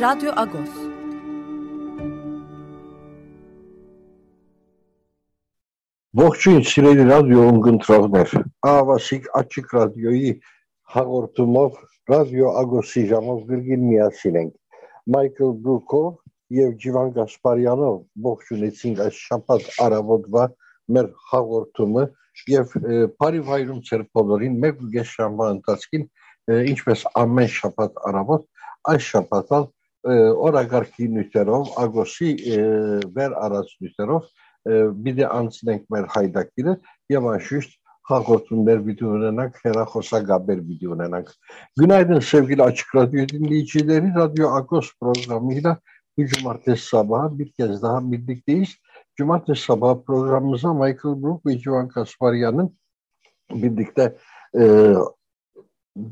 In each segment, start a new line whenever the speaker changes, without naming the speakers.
Radyo Agos.
Ողջույն սիրելի ռադիո ունգընտրողներ, ահավասիկ աչիկ ռադիոյի հաղորդումով ռադիո Ագոսի ժամով գրգին միացին ենք։ Մայքլ Բրուկով եւ Ջիվան Գասպարյանով ողջունեցինք այս շաբաթ առավոտվա մեր հաղորդումը եւ բարի վայրում ծեր բոլորին մեկ ու կես ժամվա ընթացքին ինչպես ամեն շաբաթ առավոտ այս շաբաթալ Ee, ora Garkinuterov, Agoshi e, Ver Aras Nuterov, ee, bir de Ansinek Ver Haydakiri, Yamaşüst, Hakotun der videonenak, Herakosa Gaber videonenak. Günaydın sevgili Açık Radyo dinleyicileri. Radyo Agos programıyla bu cumartesi sabahı bir kez daha birlikteyiz. Cumartesi sabahı programımıza Michael Brook ve Civan Kasparyan'ın birlikte e,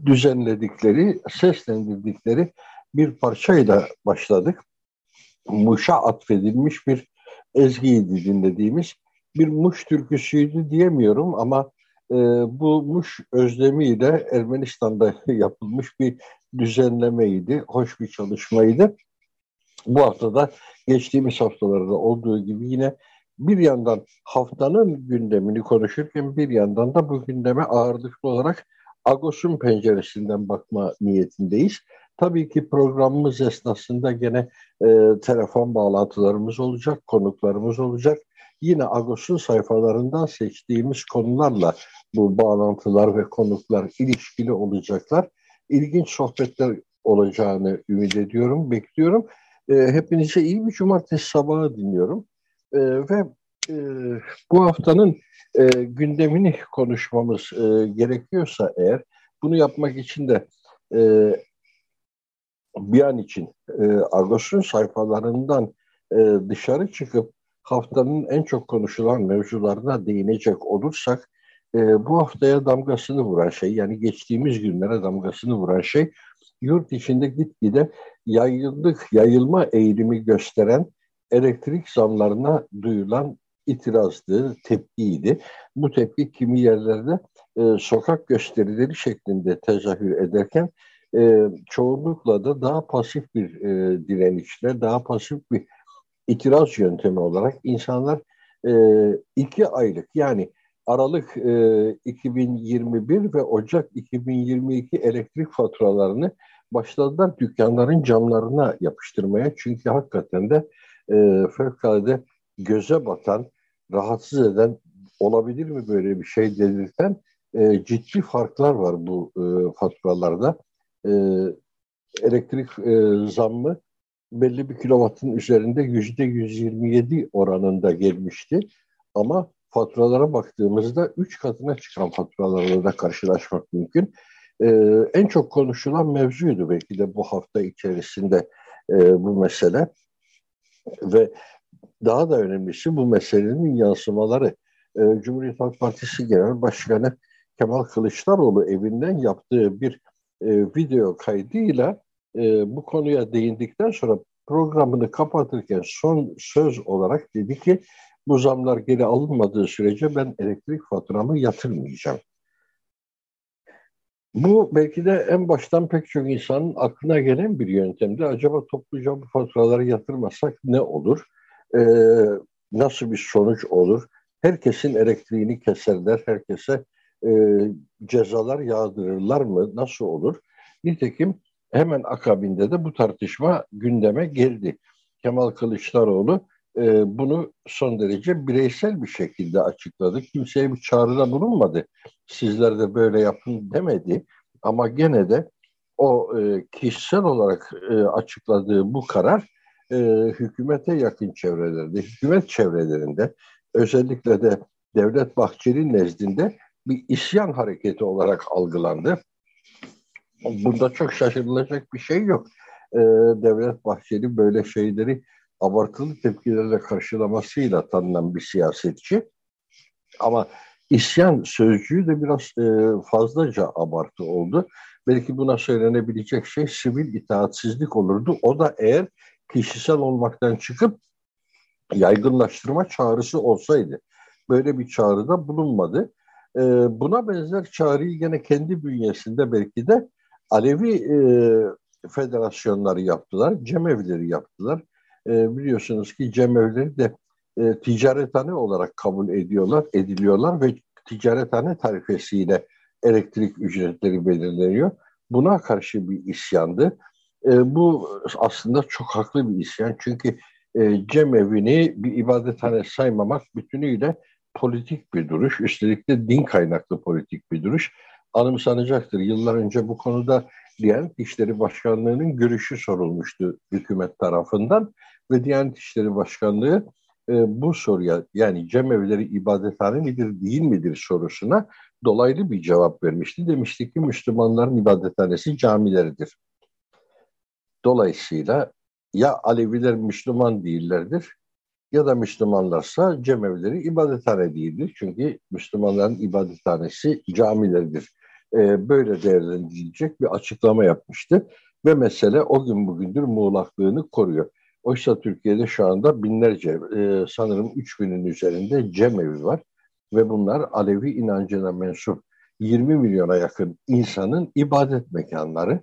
düzenledikleri, seslendirdikleri bir parçayla başladık. Muş'a atfedilmiş bir ezgiydi dinlediğimiz. Bir Muş türküsüydü diyemiyorum ama e, bu Muş özlemiyle Ermenistan'da yapılmış bir düzenlemeydi. Hoş bir çalışmaydı. Bu haftada geçtiğimiz haftalarda olduğu gibi yine bir yandan haftanın gündemini konuşurken bir yandan da bu gündeme ağırlıklı olarak Agos'un penceresinden bakma niyetindeyiz. Tabii ki programımız esnasında gene e, telefon bağlantılarımız olacak, konuklarımız olacak. Yine Agos'un sayfalarından seçtiğimiz konularla bu bağlantılar ve konuklar ilişkili olacaklar. İlginç sohbetler olacağını ümit ediyorum, bekliyorum. E, hepinize iyi bir cumartesi sabahı dinliyorum. E, ve e, bu haftanın e, gündemini konuşmamız e, gerekiyorsa eğer, bunu yapmak için de e, bir an için e, Argos'un sayfalarından e, dışarı çıkıp haftanın en çok konuşulan mevzularına değinecek olursak e, bu haftaya damgasını vuran şey yani geçtiğimiz günlere damgasını vuran şey yurt içinde gitgide yayıldık, yayılma eğilimi gösteren elektrik zamlarına duyulan itirazdı, tepkiydi. Bu tepki kimi yerlerde e, sokak gösterileri şeklinde tezahür ederken e, çoğunlukla da daha pasif bir e, direnişle, daha pasif bir itiraz yöntemi olarak insanlar e, iki aylık yani Aralık e, 2021 ve Ocak 2022 elektrik faturalarını başladılar dükkanların camlarına yapıştırmaya. Çünkü hakikaten de e, fevkalade göze batan, rahatsız eden, olabilir mi böyle bir şey dedirten e, ciddi farklar var bu e, faturalarda e, elektrik e, zammı belli bir kilovatın üzerinde yüzde 127 oranında gelmişti. Ama faturalara baktığımızda üç katına çıkan faturalarla da karşılaşmak mümkün. E, en çok konuşulan mevzuydu belki de bu hafta içerisinde e, bu mesele. Ve daha da önemlisi bu meselenin yansımaları. E, Cumhuriyet Halk Partisi Genel Başkanı Kemal Kılıçdaroğlu evinden yaptığı bir e, video kaydıyla e, bu konuya değindikten sonra programını kapatırken son söz olarak dedi ki bu zamlar geri alınmadığı sürece ben elektrik faturamı yatırmayacağım. Bu belki de en baştan pek çok insanın aklına gelen bir yöntemdi. Acaba topluca bu faturaları yatırmasak ne olur? Ee, nasıl bir sonuç olur? Herkesin elektriğini keserler, herkese e, cezalar yağdırırlar mı? Nasıl olur? Nitekim hemen akabinde de bu tartışma gündeme geldi. Kemal Kılıçdaroğlu e, bunu son derece bireysel bir şekilde açıkladı. Kimseye bir çağrıda bulunmadı. Sizler de böyle yapın demedi. Ama gene de o e, kişisel olarak e, açıkladığı bu karar e, hükümete yakın çevrelerde, hükümet çevrelerinde özellikle de Devlet Bahçeli nezdinde bir isyan hareketi olarak algılandı. Bunda çok şaşırılacak bir şey yok. Ee, Devlet Bahçeli böyle şeyleri abartılı tepkilerle karşılamasıyla tanınan bir siyasetçi. Ama isyan sözcüğü de biraz e, fazlaca abartı oldu. Belki buna söylenebilecek şey sivil itaatsizlik olurdu. O da eğer kişisel olmaktan çıkıp yaygınlaştırma çağrısı olsaydı. Böyle bir çağrıda bulunmadı. E, buna benzer çağrıyı gene kendi bünyesinde belki de Alevi e, federasyonları yaptılar, cemevleri yaptılar. E, biliyorsunuz ki cemevleri de e, ticarethane olarak kabul ediyorlar, ediliyorlar ve ticarethane tarifesiyle elektrik ücretleri belirleniyor. Buna karşı bir isyandı. E, bu aslında çok haklı bir isyan çünkü e, cemevini bir ibadethane saymamak bütünüyle politik bir duruş. Üstelik de din kaynaklı politik bir duruş. Anımsanacaktır. Yıllar önce bu konuda Diyanet İşleri Başkanlığı'nın görüşü sorulmuştu hükümet tarafından ve Diyanet İşleri Başkanlığı e, bu soruya yani cemevleri ibadethane midir değil midir sorusuna dolaylı bir cevap vermişti. Demişti ki Müslümanların ibadethanesi camileridir. Dolayısıyla ya Aleviler Müslüman değillerdir ya da Müslümanlarsa cemevleri ibadethane değildir. Çünkü Müslümanların ibadethanesi camileridir. Ee, böyle değerlendirilecek bir açıklama yapmıştı. Ve mesele o gün bugündür muğlaklığını koruyor. Oysa Türkiye'de şu anda binlerce, e, sanırım 3000'in üzerinde cemevi var. Ve bunlar Alevi inancına mensup 20 milyona yakın insanın ibadet mekanları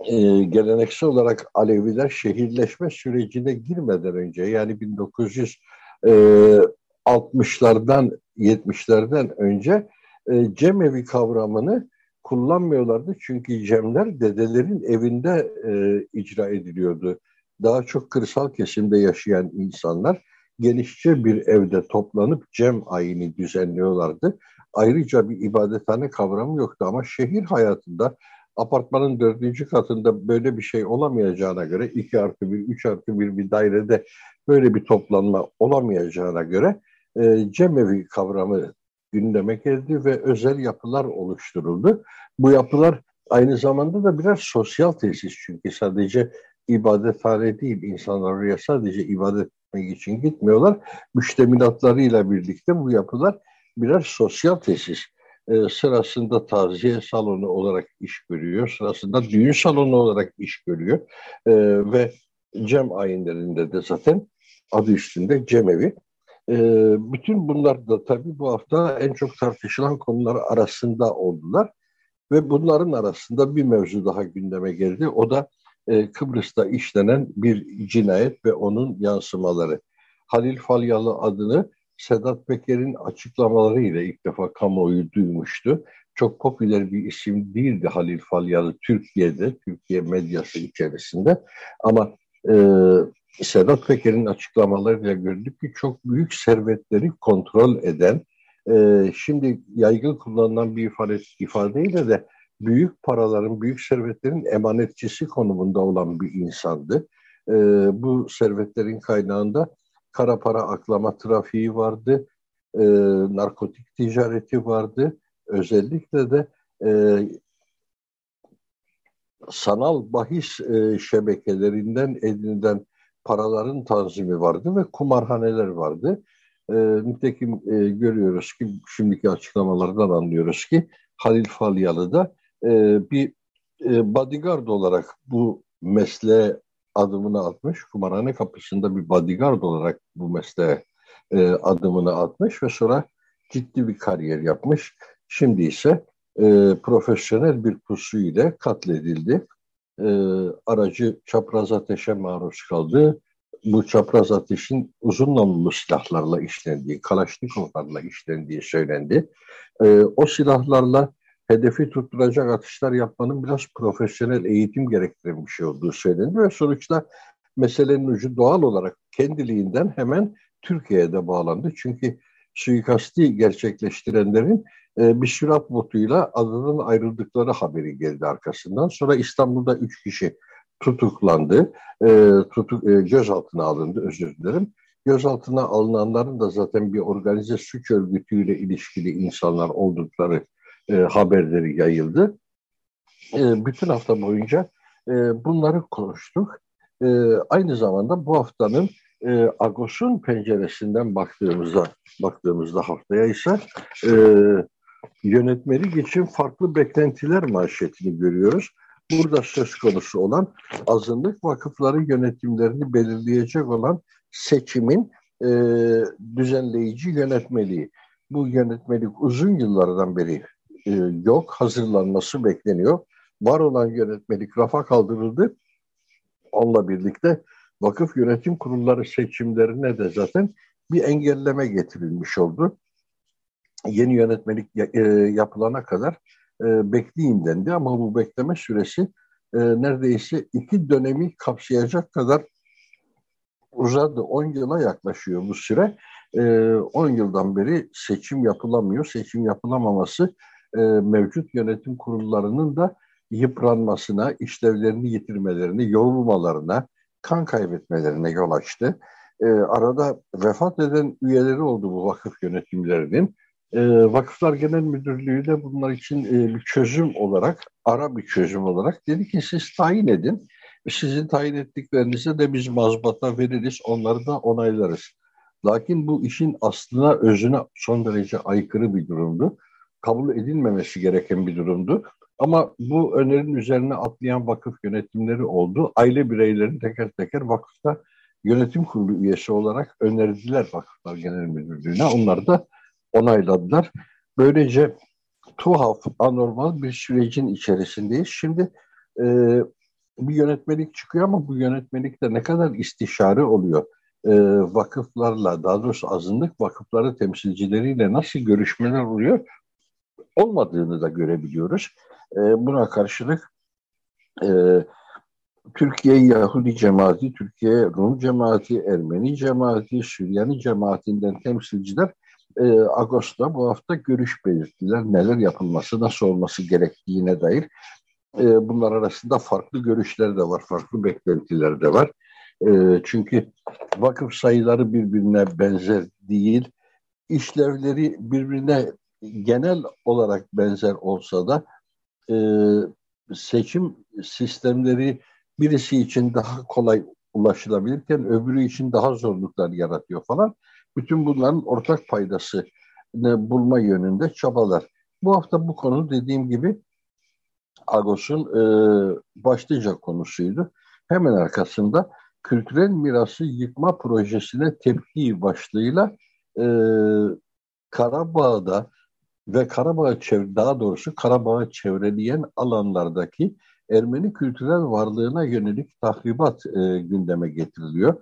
e, geleneksel olarak Aleviler şehirleşme sürecine girmeden önce yani 1960'lardan e, 70'lerden önce e, cemevi kavramını kullanmıyorlardı. Çünkü cemler dedelerin evinde e, icra ediliyordu. Daha çok kırsal kesimde yaşayan insanlar genişçe bir evde toplanıp cem ayini düzenliyorlardı. Ayrıca bir ibadethane kavramı yoktu ama şehir hayatında apartmanın dördüncü katında böyle bir şey olamayacağına göre iki artı bir, üç artı bir bir dairede böyle bir toplanma olamayacağına göre e, cemevi kavramı gündeme geldi ve özel yapılar oluşturuldu. Bu yapılar aynı zamanda da biraz sosyal tesis çünkü sadece ibadethane değil, insanlar oraya sadece ibadet etmek için gitmiyorlar. Müştemilatlarıyla birlikte bu yapılar birer sosyal tesis e, sırasında taziye salonu olarak iş görüyor, sırasında düğün salonu olarak iş görüyor e, ve cem ayinlerinde de zaten adı üstünde cemevi. E, bütün bunlar da tabii bu hafta en çok tartışılan konular arasında oldular ve bunların arasında bir mevzu daha gündeme geldi. O da e, Kıbrıs'ta işlenen bir cinayet ve onun yansımaları. Halil Falyalı adını Sedat Peker'in açıklamalarıyla ilk defa kamuoyu duymuştu. Çok popüler bir isim değildi Halil Falyalı Türkiye'de, Türkiye medyası içerisinde. Ama e, Sedat Peker'in açıklamalarıyla gördük ki çok büyük servetleri kontrol eden, e, şimdi yaygın kullanılan bir ifade, ifadeyle de büyük paraların, büyük servetlerin emanetçisi konumunda olan bir insandı. E, bu servetlerin kaynağında kara para aklama trafiği vardı, e, narkotik ticareti vardı. Özellikle de e, sanal bahis e, şebekelerinden edinilen paraların tanzimi vardı ve kumarhaneler vardı. E, nitekim e, görüyoruz ki şimdiki açıklamalardan anlıyoruz ki Halil Falyalı da e, bir e, bodyguard olarak bu mesleğe adımını atmış. Kumarhane kapısında bir bodyguard olarak bu mesleğe e, adımını atmış ve sonra ciddi bir kariyer yapmış. Şimdi ise e, profesyonel bir pusu ile katledildi. E, aracı çapraz ateşe maruz kaldı. Bu çapraz ateşin uzun namlulu silahlarla işlendiği, kalaşnikovlarla işlendiği söylendi. E, o silahlarla hedefi tutturacak atışlar yapmanın biraz profesyonel eğitim gerektiren bir şey olduğu söylendi ve sonuçta meselenin ucu doğal olarak kendiliğinden hemen Türkiye'de bağlandı. Çünkü suikasti gerçekleştirenlerin e, bir sürat botuyla adının ayrıldıkları haberi geldi arkasından. Sonra İstanbul'da üç kişi tutuklandı, e, tutuk, e, gözaltına alındı özür dilerim. Gözaltına alınanların da zaten bir organize suç örgütüyle ilişkili insanlar oldukları e, haberleri yayıldı. e, bütün hafta boyunca e, bunları konuştuk. E, aynı zamanda bu haftanın e, Agos'un penceresinden baktığımızda baktığımızda haftaya ise e, yönetmelik için farklı beklentiler manşetini görüyoruz. Burada söz konusu olan azınlık vakıfları yönetimlerini belirleyecek olan seçimin e, düzenleyici yönetmeliği. Bu yönetmelik uzun yıllardan beri e, yok, hazırlanması bekleniyor. Var olan yönetmelik rafa kaldırıldı. Onunla birlikte vakıf yönetim kurulları seçimlerine de zaten bir engelleme getirilmiş oldu. Yeni yönetmelik e, yapılana kadar e, bekleyin dendi ama bu bekleme süresi e, neredeyse iki dönemi kapsayacak kadar uzadı. 10 yıla yaklaşıyor bu süre. 10 yıldan beri seçim yapılamıyor. Seçim yapılamaması mevcut yönetim kurullarının da yıpranmasına, işlevlerini yitirmelerine, yorulmalarına, kan kaybetmelerine yol açtı. E, arada vefat eden üyeleri oldu bu vakıf yönetimlerinin. E, Vakıflar Genel Müdürlüğü de bunlar için e, bir çözüm olarak, ara bir çözüm olarak dedi ki siz tayin edin. Sizin tayin ettiklerinize de biz mazbata veririz, onları da onaylarız. Lakin bu işin aslına, özüne son derece aykırı bir durumdu. Kabul edilmemesi gereken bir durumdu. Ama bu önerinin üzerine atlayan vakıf yönetimleri oldu. Aile bireylerini teker teker vakıfta yönetim kurulu üyesi olarak önerdiler Vakıflar Genel Müdürlüğü'ne. Onlar da onayladılar. Böylece tuhaf, anormal bir sürecin içerisindeyiz. Şimdi e, bir yönetmelik çıkıyor ama bu yönetmelikte ne kadar istişare oluyor? E, vakıflarla, daha doğrusu azınlık vakıfları temsilcileriyle nasıl görüşmeler oluyor? Olmadığını da görebiliyoruz. E, buna karşılık e, Türkiye Yahudi cemaati, Türkiye Rum cemaati, Ermeni cemaati, Süryani cemaatinden temsilciler e, Ağustos'ta bu hafta görüş belirttiler. Neler yapılması, nasıl olması gerektiğine dair. E, bunlar arasında farklı görüşler de var, farklı beklentiler de var. E, çünkü vakıf sayıları birbirine benzer değil. İşlevleri birbirine genel olarak benzer olsa da e, seçim sistemleri birisi için daha kolay ulaşılabilirken öbürü için daha zorluklar yaratıyor falan. Bütün bunların ortak paydası bulma yönünde çabalar. Bu hafta bu konu dediğim gibi Agos'un e, başlıca konusuydu. Hemen arkasında kültürel mirası yıkma projesine tepki başlığıyla e, Karabağ'da ve Karabağ çevre, daha doğrusu Karabağ'ı çevreleyen alanlardaki Ermeni kültürel varlığına yönelik tahribat e, gündeme getiriliyor.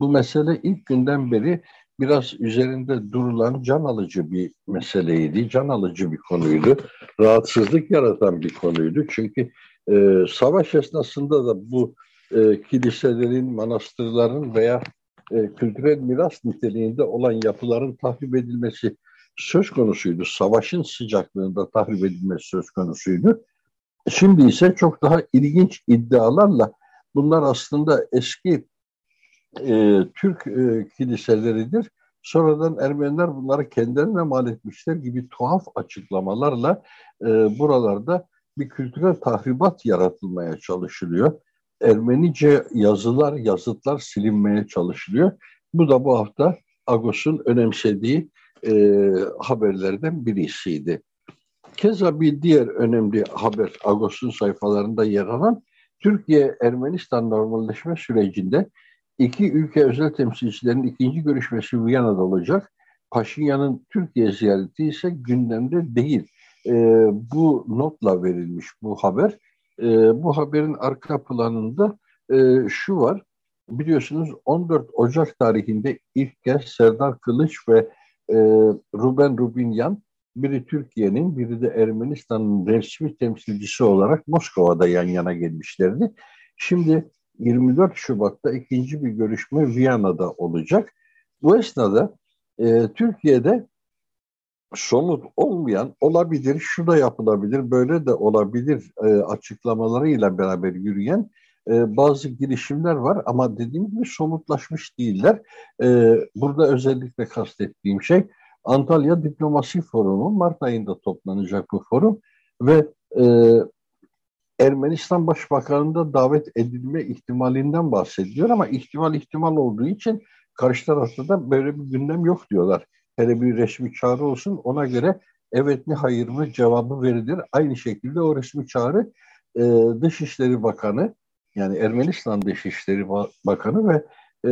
Bu mesele ilk günden beri biraz üzerinde durulan can alıcı bir meseleydi, can alıcı bir konuydu, rahatsızlık yaratan bir konuydu. Çünkü e, savaş esnasında da bu e, kiliselerin, manastırların veya e, kültürel miras niteliğinde olan yapıların tahrip edilmesi söz konusuydu. Savaşın sıcaklığında tahrip edilmesi söz konusuydu. Şimdi ise çok daha ilginç iddialarla bunlar aslında eski e, Türk e, kiliseleridir. Sonradan Ermeniler bunları kendilerine mal etmişler gibi tuhaf açıklamalarla e, buralarda bir kültürel tahribat yaratılmaya çalışılıyor. Ermenice yazılar, yazıtlar silinmeye çalışılıyor. Bu da bu hafta Agos'un önemsediği e, haberlerden birisiydi. Keza bir diğer önemli haber Agos'un sayfalarında yer alan Türkiye-Ermenistan normalleşme sürecinde iki ülke özel temsilcilerinin ikinci görüşmesi Viyana'da olacak. Paşinyan'ın Türkiye ziyareti ise gündemde değil. E, bu notla verilmiş bu haber. E, bu haberin arka planında e, şu var. Biliyorsunuz 14 Ocak tarihinde ilk kez Serdar Kılıç ve e, Ruben Rubinyan biri Türkiye'nin biri de Ermenistan'ın resmi temsilcisi olarak Moskova'da yan yana gelmişlerdi. Şimdi 24 Şubat'ta ikinci bir görüşme Viyana'da olacak. Bu esnada e, Türkiye'de somut olmayan olabilir, şu da yapılabilir, böyle de olabilir e, açıklamalarıyla beraber yürüyen e, bazı girişimler var ama dediğim gibi somutlaşmış değiller. E, burada özellikle kastettiğim şey Antalya Diplomasi Forumu Mart ayında toplanacak bu forum ve e, Ermenistan Başbakanı'nda davet edilme ihtimalinden bahsediyor ama ihtimal ihtimal olduğu için karşı tarafta da böyle bir gündem yok diyorlar. Hele bir resmi çağrı olsun ona göre evet mi hayır mı cevabı verilir. Aynı şekilde o resmi çağrı e, Dışişleri Bakanı yani Ermenistan Dışişleri Bakanı ve e,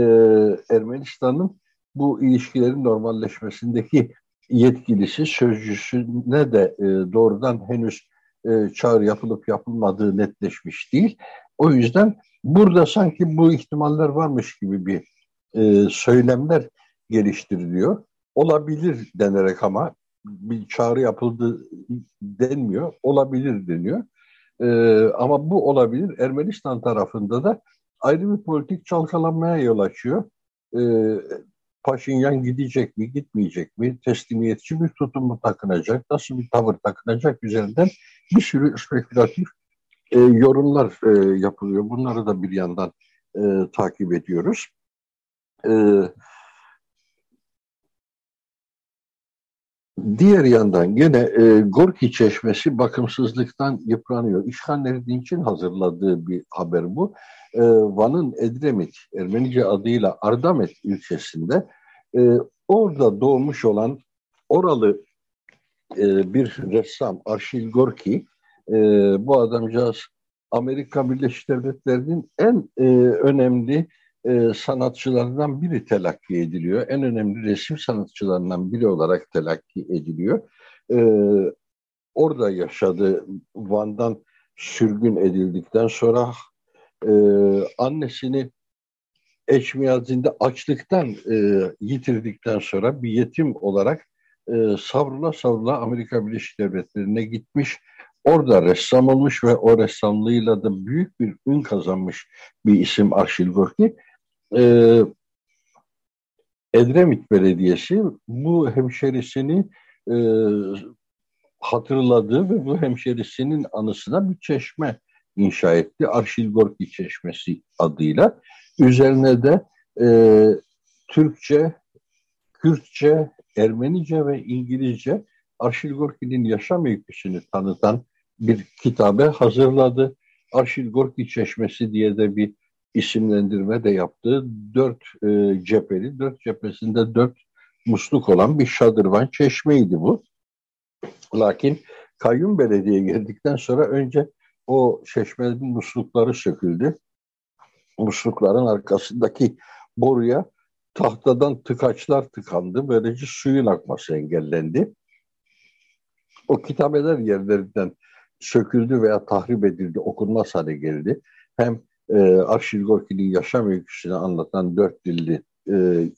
Ermenistan'ın bu ilişkilerin normalleşmesindeki yetkilisi, sözcüsüne de e, doğrudan henüz e, çağrı yapılıp yapılmadığı netleşmiş değil. O yüzden burada sanki bu ihtimaller varmış gibi bir e, söylemler geliştiriliyor. Olabilir denerek ama bir çağrı yapıldı denmiyor, olabilir deniyor. E, ama bu olabilir. Ermenistan tarafında da ayrı bir politik çalkalanmaya yol açıyor. E, Paşinyan gidecek mi, gitmeyecek mi, teslimiyetçi bir tutum mu takınacak, nasıl bir tavır takınacak üzerinden bir sürü spekülatif e, yorumlar e, yapılıyor. Bunları da bir yandan e, takip ediyoruz. E, diğer yandan gene e, Gorki Çeşmesi bakımsızlıktan yıpranıyor. İşgallerin için hazırladığı bir haber bu. E, Van'ın Edremit, Ermenice adıyla Ardamet ilçesinde e, orada doğmuş olan oralı e, bir ressam Arşil Gorki e, bu adamcağız Amerika Birleşik Devletleri'nin en e, önemli e, sanatçılarından biri telakki ediliyor. En önemli resim sanatçılarından biri olarak telakki ediliyor. E, orada yaşadı. Van'dan sürgün edildikten sonra e, annesini Eçmiyazi'nde açlıktan e, yitirdikten sonra bir yetim olarak e, savrula savrula Amerika Birleşik Devletleri'ne gitmiş. Orada ressam olmuş ve o ressamlığıyla da büyük bir ün kazanmış bir isim Arşil Gorki. E, Edremit Belediyesi bu hemşerisini e, hatırladı ve bu hemşerisinin anısına bir çeşme inşa etti. Arşil Gorki Çeşmesi adıyla. Üzerine de e, Türkçe, Kürtçe, Ermenice ve İngilizce Arşil Gorki'nin yaşam öyküsünü tanıtan bir kitabe hazırladı. Arşil Gorki Çeşmesi diye de bir isimlendirme de yaptı. Dört e, cepheli, dört cephesinde dört musluk olan bir şadırvan çeşmeydi bu. Lakin kayyum belediye geldikten sonra önce o çeşmenin muslukları söküldü muslukların arkasındaki boruya tahtadan tıkaçlar tıkandı. Böylece suyun akması engellendi. O kitabeler yerlerinden söküldü veya tahrip edildi, okunmaz hale geldi. Hem e, Arşil Gorki'nin yaşam öyküsünü anlatan dört dilli e,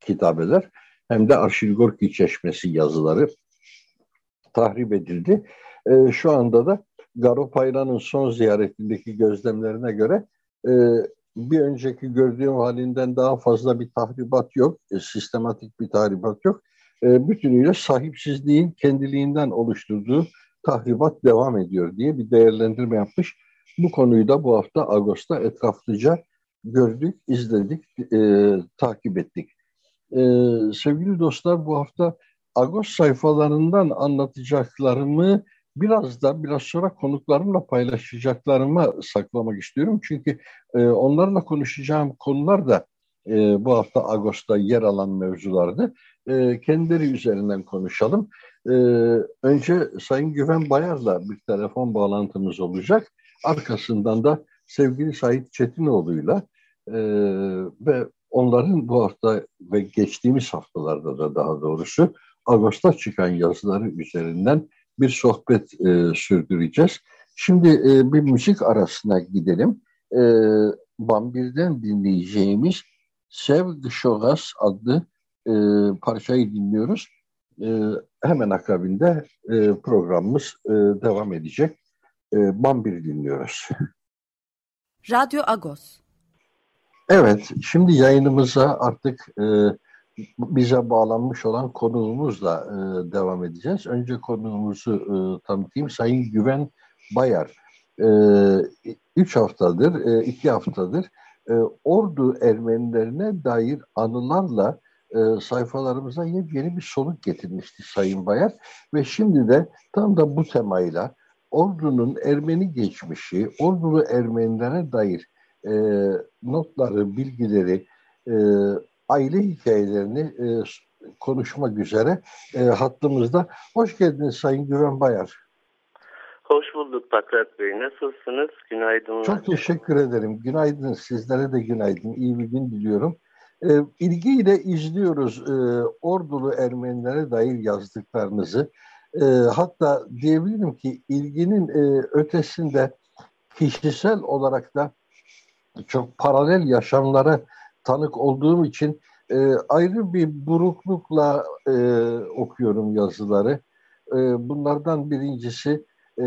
kitabeler hem de Arşil Gorki Çeşmesi yazıları tahrip edildi. E, şu anda da Garo Paylan'ın son ziyaretindeki gözlemlerine göre e, bir önceki gördüğüm halinden daha fazla bir tahribat yok, e, sistematik bir tahribat yok. E, bütünüyle sahipsizliğin kendiliğinden oluşturduğu tahribat devam ediyor diye bir değerlendirme yapmış. Bu konuyu da bu hafta Ağustos'ta etraflıca gördük, izledik, e, takip ettik. E, sevgili dostlar bu hafta Agos sayfalarından anlatacaklarımı biraz da biraz sonra konuklarımla paylaşacaklarımı saklamak istiyorum. Çünkü e, onlarla konuşacağım konular da e, bu hafta Ağustos'ta yer alan mevzulardı. E, kendileri üzerinden konuşalım. E, önce Sayın Güven Bayar'la bir telefon bağlantımız olacak. Arkasından da sevgili Sait Çetinoğlu'yla e, ve onların bu hafta ve geçtiğimiz haftalarda da daha doğrusu Ağustos'ta çıkan yazıları üzerinden bir sohbet e, sürdüreceğiz. Şimdi e, bir müzik arasına gidelim. E, Bambir'den dinleyeceğimiz Sev Gşogas adlı e, parçayı dinliyoruz. E, hemen akabinde e, programımız e, devam edecek. E, Bambir dinliyoruz.
Radyo Agos.
Evet, şimdi yayınımıza artık e, bize bağlanmış olan konuğumuzla e, devam edeceğiz. Önce konuğumuzu e, tanıtayım. Sayın Güven Bayar. E, üç haftadır, e, iki haftadır e, Ordu Ermenilerine dair anılarla e, sayfalarımıza yeni bir soluk getirmişti Sayın Bayar. Ve şimdi de tam da bu temayla ordunun Ermeni geçmişi, ordulu Ermenilere dair e, notları, bilgileri, e, aile hikayelerini e, konuşmak üzere e, hattımızda. Hoş geldiniz Sayın Güven Bayar.
Hoş bulduk Pakrat Bey. Nasılsınız? Günaydın.
Çok teşekkür ederim. Günaydın. Sizlere de günaydın. İyi bir gün diliyorum. E, ilgiyle izliyoruz e, ordulu Ermenilere dair yazdıklarınızı. E, hatta diyebilirim ki ilginin e, ötesinde kişisel olarak da çok paralel yaşamlara tanık olduğum için e, ayrı bir buruklukla e, okuyorum yazıları. E, bunlardan birincisi e,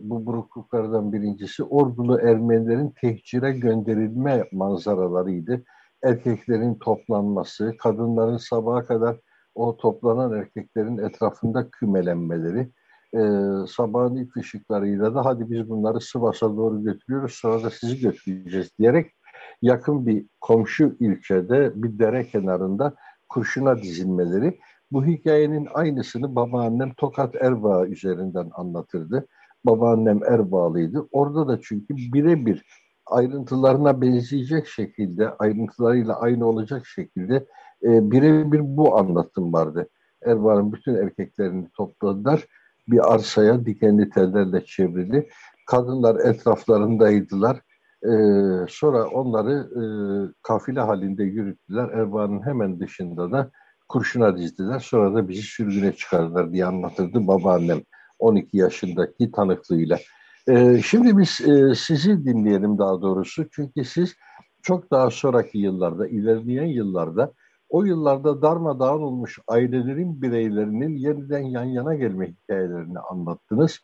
bu burukluklardan birincisi ordulu Ermenilerin tehcire gönderilme manzaralarıydı. Erkeklerin toplanması, kadınların sabaha kadar o toplanan erkeklerin etrafında kümelenmeleri, e, sabahın ilk ışıklarıyla da hadi biz bunları Sivas'a doğru götürüyoruz sonra da sizi götüreceğiz diyerek yakın bir komşu ilçede bir dere kenarında kurşuna dizilmeleri. Bu hikayenin aynısını babaannem Tokat Erbaa üzerinden anlatırdı. Babaannem Erbağlıydı. Orada da çünkü birebir ayrıntılarına benzeyecek şekilde, ayrıntılarıyla aynı olacak şekilde e, birebir bu anlatım vardı. Erbağ'ın bütün erkeklerini topladılar. Bir arsaya dikenli tellerle çevrili. Kadınlar etraflarındaydılar. Ee, sonra onları e, kafile halinde yürüttüler. Erbağ'ın hemen dışında da kurşuna dizdiler. Sonra da bizi sürgüne çıkardılar diye anlatırdı babaannem 12 yaşındaki tanıklığıyla. Ee, şimdi biz e, sizi dinleyelim daha doğrusu. Çünkü siz çok daha sonraki yıllarda, ilerleyen yıllarda o yıllarda darmadağın olmuş ailelerin bireylerinin yeniden yan yana gelme hikayelerini anlattınız.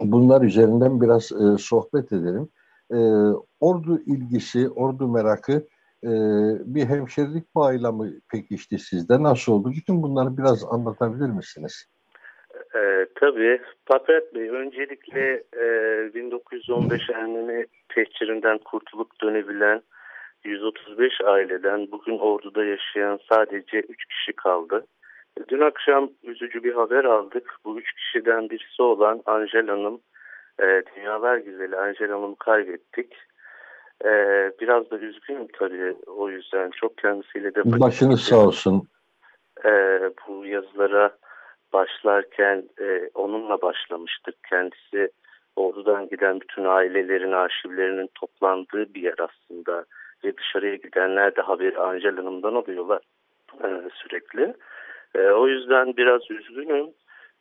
Bunlar üzerinden biraz e, sohbet edelim. E, ordu ilgisi, ordu merakı e, bir hemşerilik bağıyla mı pekişti sizde? Nasıl oldu? Bütün bunları biraz anlatabilir misiniz?
E, tabii. Papret Bey, öncelikle e, 1915 Ermeni tehcirinden kurtulup dönebilen 135 aileden bugün orduda yaşayan sadece 3 kişi kaldı. Dün akşam üzücü bir haber aldık. Bu 3 kişiden birisi olan Angel Hanım, e, dünyalar güzeli Angel Hanım'ı kaybettik. E, biraz da üzgünüm tabii o yüzden. Çok kendisiyle de...
Başınız sağ olsun.
E, bu yazılara başlarken e, onunla başlamıştık. Kendisi ordudan giden bütün ailelerin arşivlerinin toplandığı bir yer aslında ve dışarıya gidenler de haberi Angel Hanım'dan alıyorlar e, sürekli. E, o yüzden biraz üzgünüm.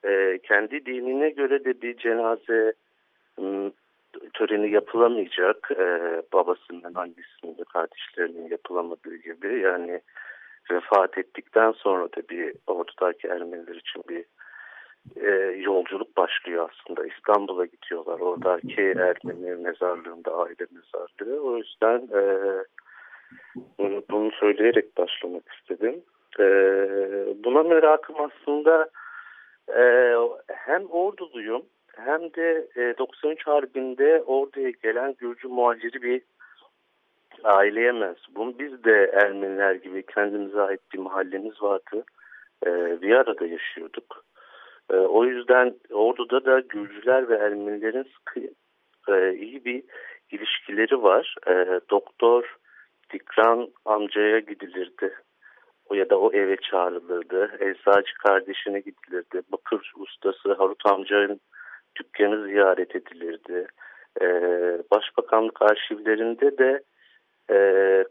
E, kendi dinine göre de bir cenaze töreni yapılamayacak. E, babasının, annesinin de kardeşlerinin yapılamadığı gibi. Yani vefat ettikten sonra da bir ordudaki Ermeniler için bir e, yolculuk başlıyor aslında. İstanbul'a gidiyorlar. Oradaki Ermeni mezarlığında aile mezarlığı. O yüzden e, bunu, bunu söyleyerek başlamak istedim. E, buna merakım aslında e, hem orduluyum hem de e, 93 Harbi'nde orduya gelen Gürcü muhaciri bir aileye mensubum. Biz de Ermeniler gibi kendimize ait bir mahallemiz vardı. E, bir arada yaşıyorduk. E, o yüzden orduda da Gürcüler ve Ermenilerin sıkı e, iyi bir ilişkileri var. E, doktor Dikran amcaya gidilirdi. O ya da o eve çağrılırdı. Eczacı kardeşine gidilirdi. Bakır ustası Harut amcanın dükkanı ziyaret edilirdi. E, Başbakanlık arşivlerinde de e,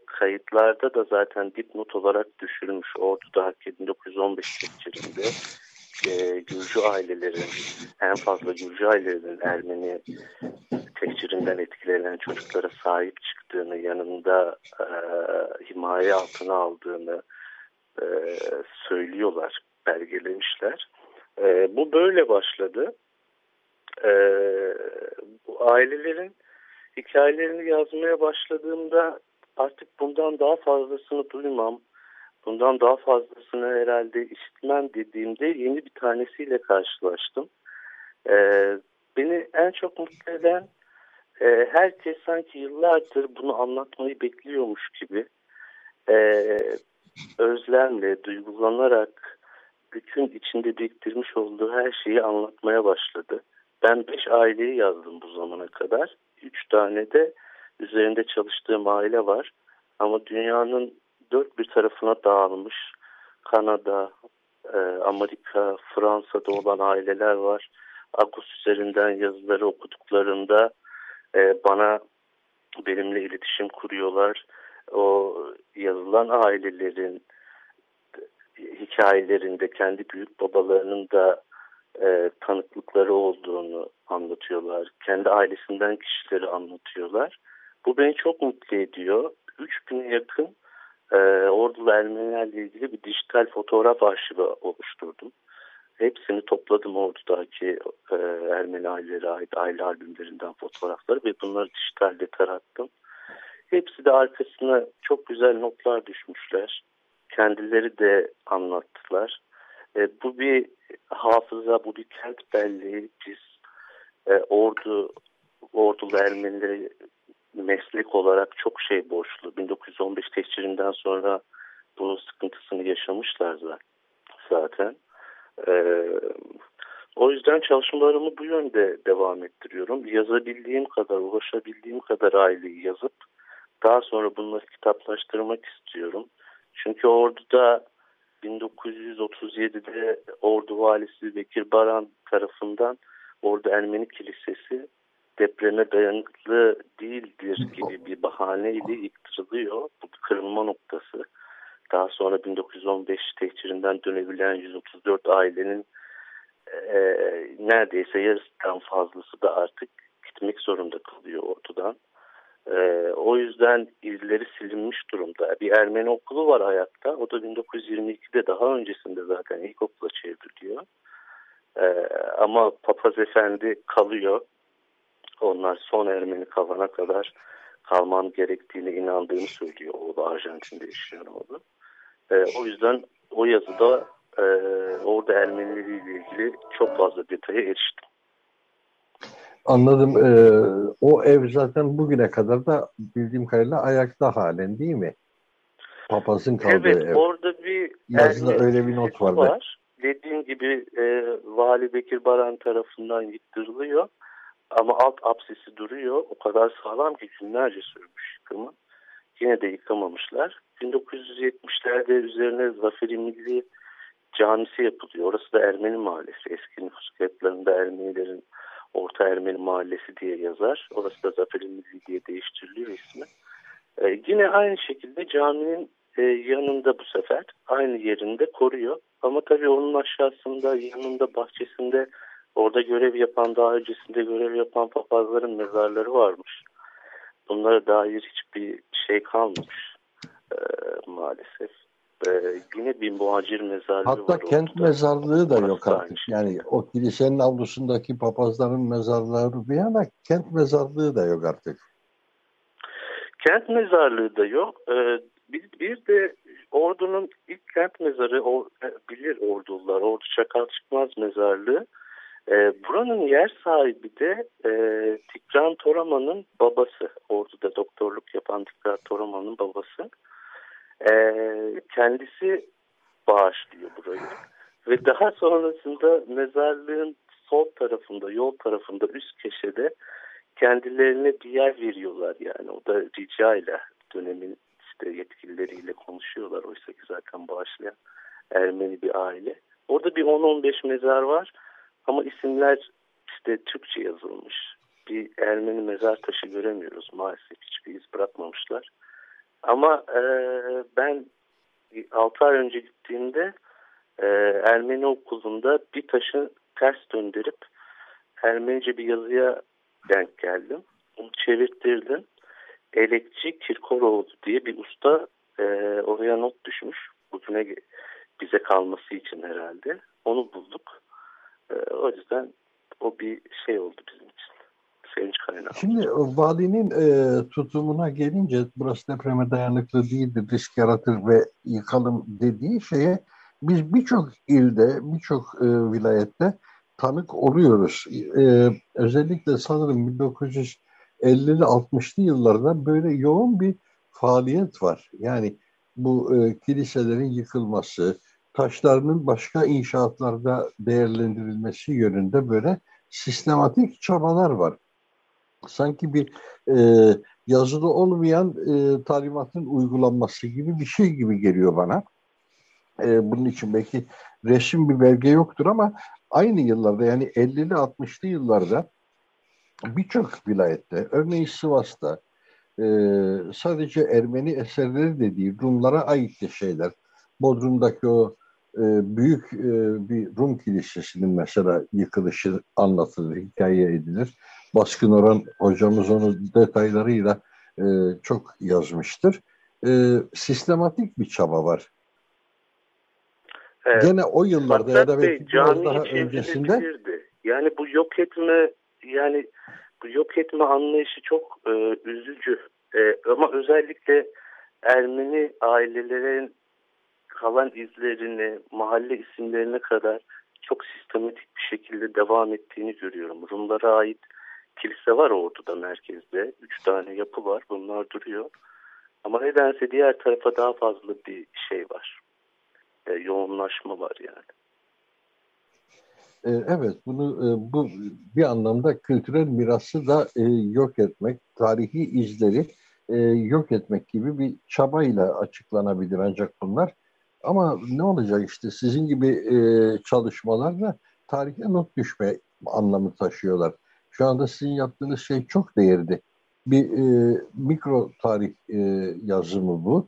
kayıtlarda da zaten dipnot olarak düşülmüş. Ordu'da 1915 tehcirinde e, Gürcü ailelerin en fazla Gürcü ailelerin Ermeni tehcirinden etkilenen çocuklara sahip çıktığını yanında e, himaye altına aldığını e, söylüyorlar, belgelemişler. E, bu böyle başladı. E, bu ailelerin hikayelerini yazmaya başladığımda artık bundan daha fazlasını duymam, bundan daha fazlasını herhalde işitmem dediğimde yeni bir tanesiyle karşılaştım. Ee, beni en çok mutlu eden e, herkes sanki yıllardır bunu anlatmayı bekliyormuş gibi e, özlemle, duygulanarak bütün içinde biriktirmiş olduğu her şeyi anlatmaya başladı. Ben beş aileyi yazdım bu zamana kadar. Üç tane de üzerinde çalıştığım aile var. Ama dünyanın dört bir tarafına dağılmış Kanada, e, Amerika, Fransa'da olan aileler var. Agus üzerinden yazıları okuduklarında e, bana benimle iletişim kuruyorlar. O yazılan ailelerin hikayelerinde kendi büyük babalarının da e, tanıklıkları olduğunu anlatıyorlar. Kendi ailesinden kişileri anlatıyorlar. Bu beni çok mutlu ediyor. 3000'e yakın e, Ordulu Ermenilerle ilgili bir dijital fotoğraf arşivi oluşturdum. Hepsini topladım Ordu'daki e, Ermeni ailelere ait aile albümlerinden fotoğrafları ve bunları dijitalde tarattım. Hepsi de arkasına çok güzel notlar düşmüşler. Kendileri de anlattılar. E, bu bir hafıza, bu bir kent belleği. Biz e, ordu, ordulu Ermenileri meslek olarak çok şey borçlu. 1915 tehcirinden sonra bunun sıkıntısını yaşamışlar zaten. Ee, o yüzden çalışmalarımı bu yönde devam ettiriyorum. Yazabildiğim kadar, ulaşabildiğim kadar aileyi yazıp daha sonra bunları kitaplaştırmak istiyorum. Çünkü orduda 1937'de Ordu Valisi Bekir Baran tarafından Ordu Ermeni Kilisesi depreme dayanıklı değildir gibi bir bahaneyle yıktırılıyor. Bu kırılma noktası. Daha sonra 1915 tehcirinden dönebilen 134 ailenin e, neredeyse yarısından fazlası da artık gitmek zorunda kalıyor ortadan. E, o yüzden izleri silinmiş durumda. Bir Ermeni okulu var ayakta. O da 1922'de daha öncesinde zaten ilkokula çevriliyor. E, ama Papaz Efendi kalıyor. Onlar son Ermeni kalana kadar kalmam gerektiğine inandığını söylüyor. Oğlu Arjantin'de yaşayan oğlu. E, o yüzden o yazıda e, orada Ermenileriyle ilgili çok fazla detaya eriştim.
Anladım. Ee, o ev zaten bugüne kadar da bildiğim kadarıyla ayakta halen değil mi? Papazın kaldığı
evet,
ev.
Evet orada bir
Yazıda öyle bir not var.
var. Dediğim gibi e, Vali Bekir Baran tarafından yıktırılıyor. Ama alt apsisi duruyor. O kadar sağlam ki günlerce sürmüş yıkımı. Yine de yıkamamışlar. 1970'lerde üzerine Zaferi Milli Camisi yapılıyor. Orası da Ermeni Mahallesi. Eski nüfus kayıtlarında Ermenilerin Orta Ermeni Mahallesi diye yazar. Orası da Zaferi Milli diye değiştiriliyor ismi. Ee, yine aynı şekilde caminin e, yanında bu sefer aynı yerinde koruyor. Ama tabii onun aşağısında yanında bahçesinde orada görev yapan daha öncesinde görev yapan papazların mezarları varmış. Bunlara dair hiçbir şey kalmamış e, maalesef. E, yine bir muhacir mezarlığı
Hatta
var.
Hatta kent
orada.
mezarlığı da
Orası
yok artık. Yani o kilisenin avlusundaki papazların mezarları bir yana kent mezarlığı da yok artık.
Kent mezarlığı da yok. Ee, bir, bir de ordunun ilk kent mezarı o, bilir ordular. Ordu Çakal Çıkmaz mezarlığı. Ee, buranın yer sahibi de e, Tikran Toraman'ın babası. Ordu'da doktorluk yapan Tikran Toraman'ın babası. Ee, kendisi bağışlıyor burayı. Ve daha sonrasında mezarlığın sol tarafında, yol tarafında, üst köşede kendilerine bir yer veriyorlar yani. O da rica ile dönemin işte yetkilileriyle konuşuyorlar. Oysa ki zaten bağışlayan Ermeni bir aile. Orada bir 10-15 mezar var ama isimler işte Türkçe yazılmış. Bir Ermeni mezar taşı göremiyoruz maalesef. Hiçbir iz bırakmamışlar. Ama e, ben 6 ay önce gittiğimde e, Ermeni okulunda bir taşı ters döndürüp Ermenice bir yazıya denk geldim. Onu çevirttirdim. Elekçi Kirkoroğlu diye bir usta e, oraya not düşmüş. Bugüne bize kalması için herhalde. Onu bulduk. E, o yüzden o bir şey oldu bizim için. Sevinç kaynağı.
Şimdi valinin e, tutumuna gelince burası depreme dayanıklı değildir, risk yaratır ve yıkalım dediği şeye biz birçok ilde, birçok e, vilayette tanık oluyoruz. Ee, özellikle sanırım 1950'li 60'lı yıllarda böyle yoğun bir faaliyet var. Yani bu e, kiliselerin yıkılması, taşlarının başka inşaatlarda değerlendirilmesi yönünde böyle sistematik çabalar var. Sanki bir e, yazıda olmayan e, talimatın uygulanması gibi bir şey gibi geliyor bana. E, bunun için belki resim bir belge yoktur ama aynı yıllarda yani 50'li 60'lı yıllarda birçok vilayette örneğin Sivas'ta e, sadece Ermeni eserleri de değil Rumlara ait de şeyler. Bodrum'daki o e, büyük e, bir Rum kilisesinin mesela yıkılışı anlatılır, hikaye edilir. Baskın Orhan hocamız onu detaylarıyla e, çok yazmıştır. E, sistematik bir çaba var. Evet. Gene o yıllarda Fakat ya da belki biraz daha öncesinde.
Yani bu yok etme yani bu yok etme anlayışı çok e, üzücü. E, ama özellikle Ermeni ailelerin kalan izlerini, mahalle isimlerine kadar çok sistematik bir şekilde devam ettiğini görüyorum. Rumlara ait kilise var orduda merkezde. Üç tane yapı var. Bunlar duruyor. Ama nedense diğer tarafa daha fazla bir şey var. E, yoğunlaşma var yani.
E, evet, bunu e, bu bir anlamda kültürel mirası da e, yok etmek, tarihi izleri yok etmek gibi bir çabayla açıklanabilir ancak bunlar. Ama ne olacak işte sizin gibi çalışmalarla tarihe not düşme anlamı taşıyorlar. Şu anda sizin yaptığınız şey çok değerli. Bir mikro tarih yazımı bu.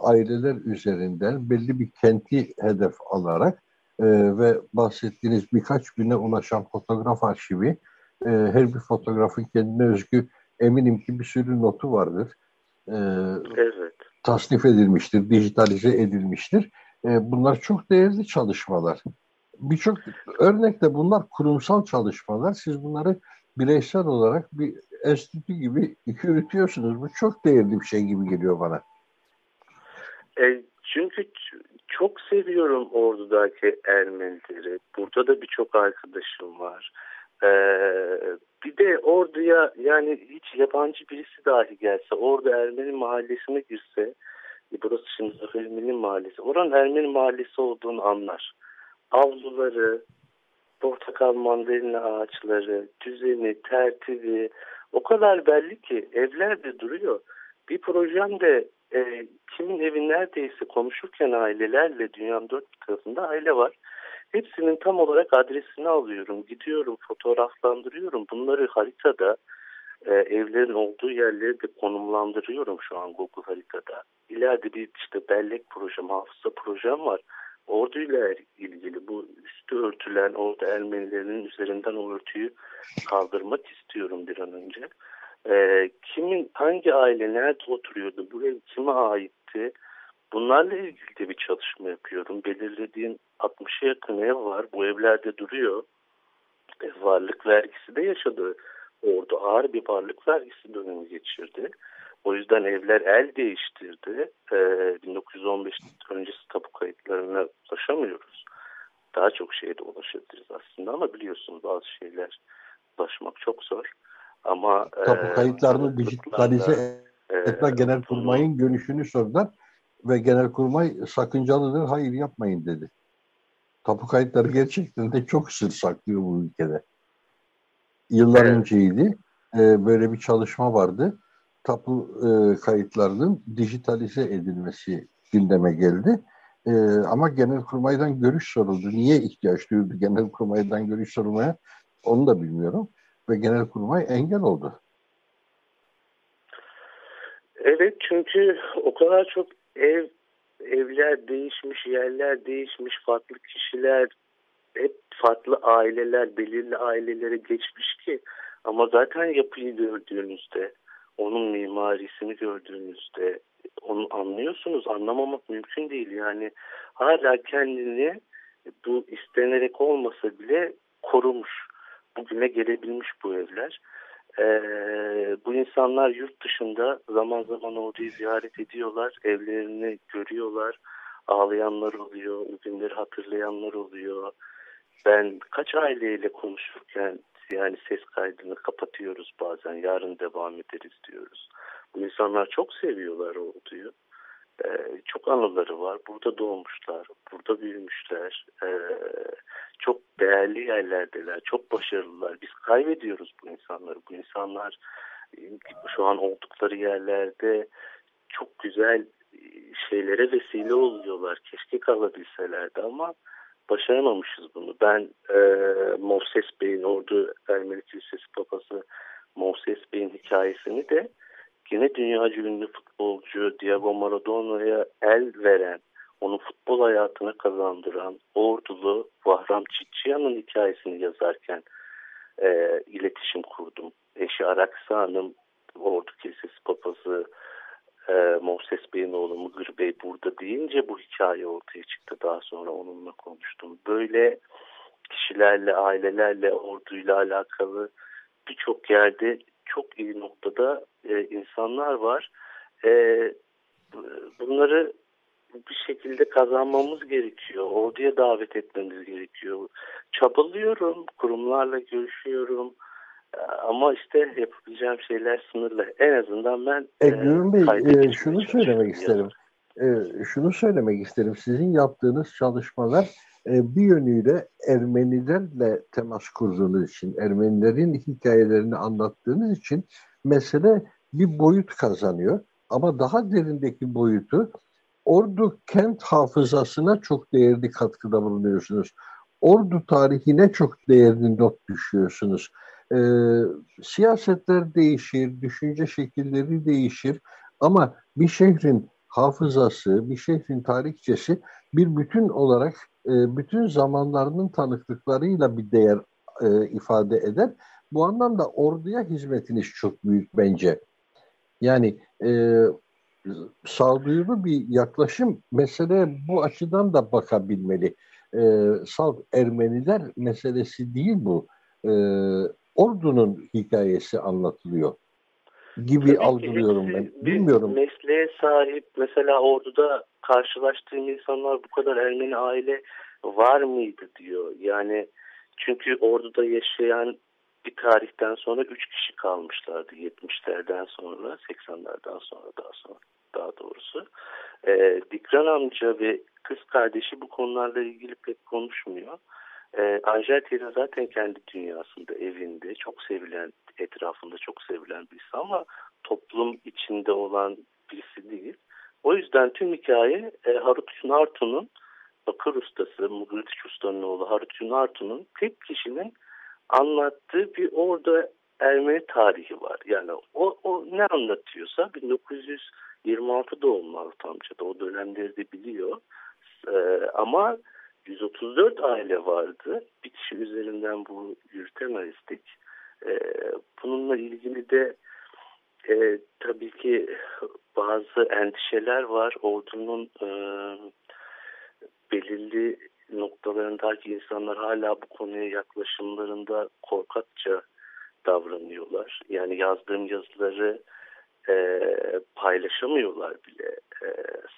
aileler üzerinden belli bir kenti hedef alarak e, ve bahsettiğiniz birkaç bine ulaşan fotoğraf arşivi e, her bir fotoğrafın kendine özgü eminim ki bir sürü notu vardır. E, evet. Tasnif edilmiştir, dijitalize edilmiştir. E, bunlar çok değerli çalışmalar. Birçok örnekte bunlar kurumsal çalışmalar. Siz bunları bireysel olarak bir enstitü gibi yürütüyorsunuz. Bu çok değerli bir şey gibi geliyor bana.
E, çünkü çok seviyorum ordudaki Ermenileri. Burada da birçok arkadaşım var. Ee, bir de orduya yani hiç yabancı birisi dahi gelse, orada Ermeni mahallesine girse, e, burası şimdi Ermeni mahallesi, oranın Ermeni mahallesi olduğunu anlar. Avluları, portakal mandalina ağaçları, düzeni, tertibi o kadar belli ki evler de duruyor. Bir projem de e, kimin evi neredeyse konuşurken ailelerle dünyanın dört bir tarafında aile var. Hepsinin tam olarak adresini alıyorum. Gidiyorum, fotoğraflandırıyorum. Bunları haritada e, evlerin olduğu yerleri de konumlandırıyorum şu an Google haritada. İleride bir işte bellek projem, hafıza projem var. Orduyla ilgili bu üstü örtülen orada Ermenilerin üzerinden o örtüyü kaldırmak istiyorum bir an önce. E, kimin hangi aile nerede oturuyordu, bu ev kime aitti? Bunlarla ilgili de bir çalışma yapıyorum. Belirlediğim 60'a yakın ev var. Bu evlerde duruyor. Ev varlık vergisi de yaşadı. Orada ağır bir varlık vergisi dönemi geçirdi. O yüzden evler el değiştirdi. Ee, 1915 öncesi tapu kayıtlarına ulaşamıyoruz. Daha çok şeye de ulaşabiliriz aslında ama biliyorsunuz bazı şeyler ulaşmak çok zor. Ama
Tapu e, kayıtlarını dijitalize e, etme genel kurmayın görüşünü sordular ve genel kurmay sakıncalıdır hayır yapmayın dedi. Tapu kayıtları gerçekten de çok sır saklıyor bu ülkede. Yıllar evet. önceydi. E, böyle bir çalışma vardı. Tapu e, kayıtlarının dijitalize edilmesi gündeme geldi. E, ama genel kurmaydan görüş soruldu. Niye ihtiyaç duyuldu genel kurmaydan görüş sorulmaya? Onu da bilmiyorum ve genelkurmay engel oldu.
Evet çünkü o kadar çok ev evler değişmiş, yerler değişmiş, farklı kişiler, hep farklı aileler, belirli ailelere geçmiş ki ama zaten yapıyı gördüğünüzde, onun mimarisini gördüğünüzde onu anlıyorsunuz. Anlamamak mümkün değil. Yani hala kendini bu istenerek olmasa bile korumuş bugüne gelebilmiş bu evler. Ee, bu insanlar yurt dışında zaman zaman orayı ziyaret ediyorlar, evlerini görüyorlar, ağlayanlar oluyor, o günleri hatırlayanlar oluyor. Ben kaç aileyle konuşurken yani ses kaydını kapatıyoruz bazen, yarın devam ederiz diyoruz. Bu insanlar çok seviyorlar Ordu'yu. Ee, çok anıları var. Burada doğmuşlar, burada büyümüşler. Ee, çok değerli yerlerdeler, çok başarılılar. Biz kaybediyoruz bu insanları. Bu insanlar e, şu an oldukları yerlerde çok güzel e, şeylere vesile oluyorlar. Keşke kalabilselerdi ama başaramamışız bunu. Ben e, Moses Bey'in ordu Ermeni Kilisesi Papası Moses Bey'in hikayesini de yine dünya ünlü futbolcu Diego Maradona'ya el veren, onu futbol hayatına kazandıran ordulu Vahram Çiçiyan'ın hikayesini yazarken e, iletişim kurdum. Eşi Araksa Hanım, Ordu Kilisesi Papazı e, Moses Bey'in oğlu Mıgır Bey burada deyince bu hikaye ortaya çıktı. Daha sonra onunla konuştum. Böyle kişilerle, ailelerle, orduyla alakalı birçok yerde çok iyi noktada e, insanlar var. E, bunları bir şekilde kazanmamız gerekiyor. Orduya davet etmemiz gerekiyor. Çabalıyorum, kurumlarla görüşüyorum. E, ama işte yapabileceğim şeyler sınırlı. En azından ben
e, Gürün Bey e, şunu söylemek isterim. E, şunu söylemek isterim. Sizin yaptığınız çalışmalar bir yönüyle Ermenilerle temas kurduğunuz için, Ermenilerin hikayelerini anlattığınız için mesele bir boyut kazanıyor. Ama daha derindeki boyutu Ordu kent hafızasına çok değerli katkıda bulunuyorsunuz. Ordu tarihine çok değerli not düşüyorsunuz. Ee, siyasetler değişir, düşünce şekilleri değişir ama bir şehrin hafızası, bir şehrin tarihçesi bir bütün olarak e, bütün zamanlarının tanıklıklarıyla bir değer e, ifade eder. Bu anlamda orduya hizmetiniz çok büyük bence. Yani e, sağduyulu bir yaklaşım meseleye bu açıdan da bakabilmeli. E, salt Ermeniler meselesi değil bu. E, ordunun hikayesi anlatılıyor gibi Tabii algılıyorum ben. Bilmiyorum.
Mesleğe sahip mesela orduda karşılaştığım insanlar bu kadar Ermeni aile var mıydı diyor. Yani çünkü orduda yaşayan bir tarihten sonra 3 kişi kalmışlardı 70'lerden sonra 80'lerden sonra daha sonra daha doğrusu. E, Dikran amca ve kız kardeşi bu konularla ilgili pek konuşmuyor. E, Angel zaten kendi dünyasında, evinde çok sevilen, etrafında çok sevilen birisi ama toplum içinde olan birisi değil. O yüzden tüm hikaye e, Harut Nartu'nun bakır ustası, Mugritiç Usta'nın oğlu Harut Nartu'nun tek kişinin anlattığı bir orada Ermeni tarihi var. Yani o, o ne anlatıyorsa 1926 doğumlu Harut amca da o dönemleri de biliyor. Ee, ama 134 aile vardı. Bir kişi üzerinden bu yürütemezdik. Ee, bununla ilgili de e, tabii ki bazı endişeler var. Ordunun e, belirli noktalarındaki insanlar hala bu konuya yaklaşımlarında korkakça davranıyorlar. Yani yazdığım yazıları e, paylaşamıyorlar bile e,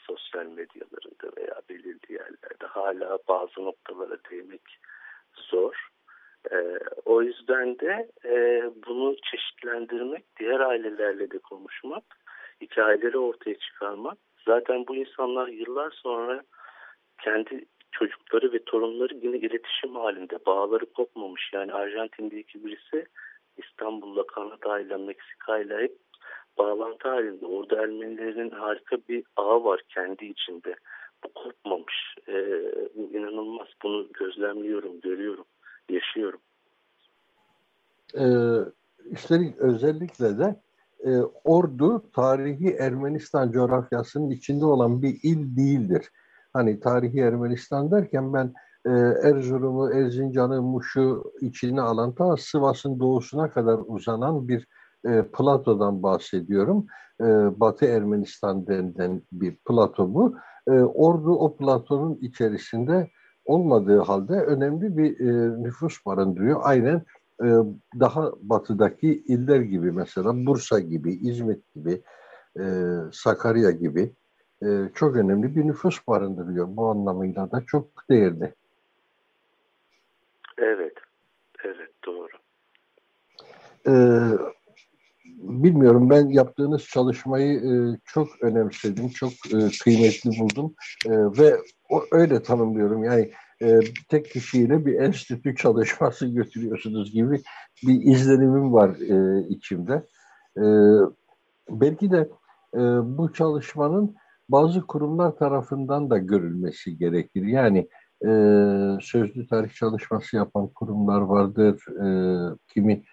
sosyal medyalarında veya belirli yerlerde. Hala bazı noktalara değmek zor. E, o yüzden de e, bunu çeşitlendirmek, diğer ailelerle de konuşmak, hikayeleri ortaya çıkarmak. Zaten bu insanlar yıllar sonra kendi çocukları ve torunları yine iletişim halinde. Bağları kopmamış. Yani Arjantin'deki birisi İstanbul'la Kanada ile Meksika ile hep bağlantı halinde. Orada Ermenilerin harika bir ağı var kendi içinde. Bu kopmamış. Bu inanılmaz. Bunu gözlemliyorum, görüyorum, yaşıyorum.
Ee, üstelik özellikle de e, Ordu tarihi Ermenistan coğrafyasının içinde olan bir il değildir. Hani tarihi Ermenistan derken ben e, Erzurum'u, Erzincan'ı, Muş'u içine alan ta Sivas'ın doğusuna kadar uzanan bir e, platodan bahsediyorum. E, Batı Ermenistan denilen bir plato bu. E, Ordu o platonun içerisinde olmadığı halde önemli bir e, nüfus barındırıyor. Aynen e, daha batıdaki iller gibi mesela Bursa gibi, İzmit gibi, e, Sakarya gibi e, çok önemli bir nüfus barındırıyor. Bu anlamıyla da çok değerli.
Evet, evet doğru.
Ee, bilmiyorum ben yaptığınız çalışmayı e, çok önemsedim, çok e, kıymetli buldum e, ve o öyle tanımlıyorum. Yani e, tek kişiyle bir enstitü çalışması götürüyorsunuz gibi bir izlenimim var e, içimde. E, belki de e, bu çalışmanın bazı kurumlar tarafından da görülmesi gerekir. Yani e, sözlü tarih çalışması yapan kurumlar vardır, e, kimi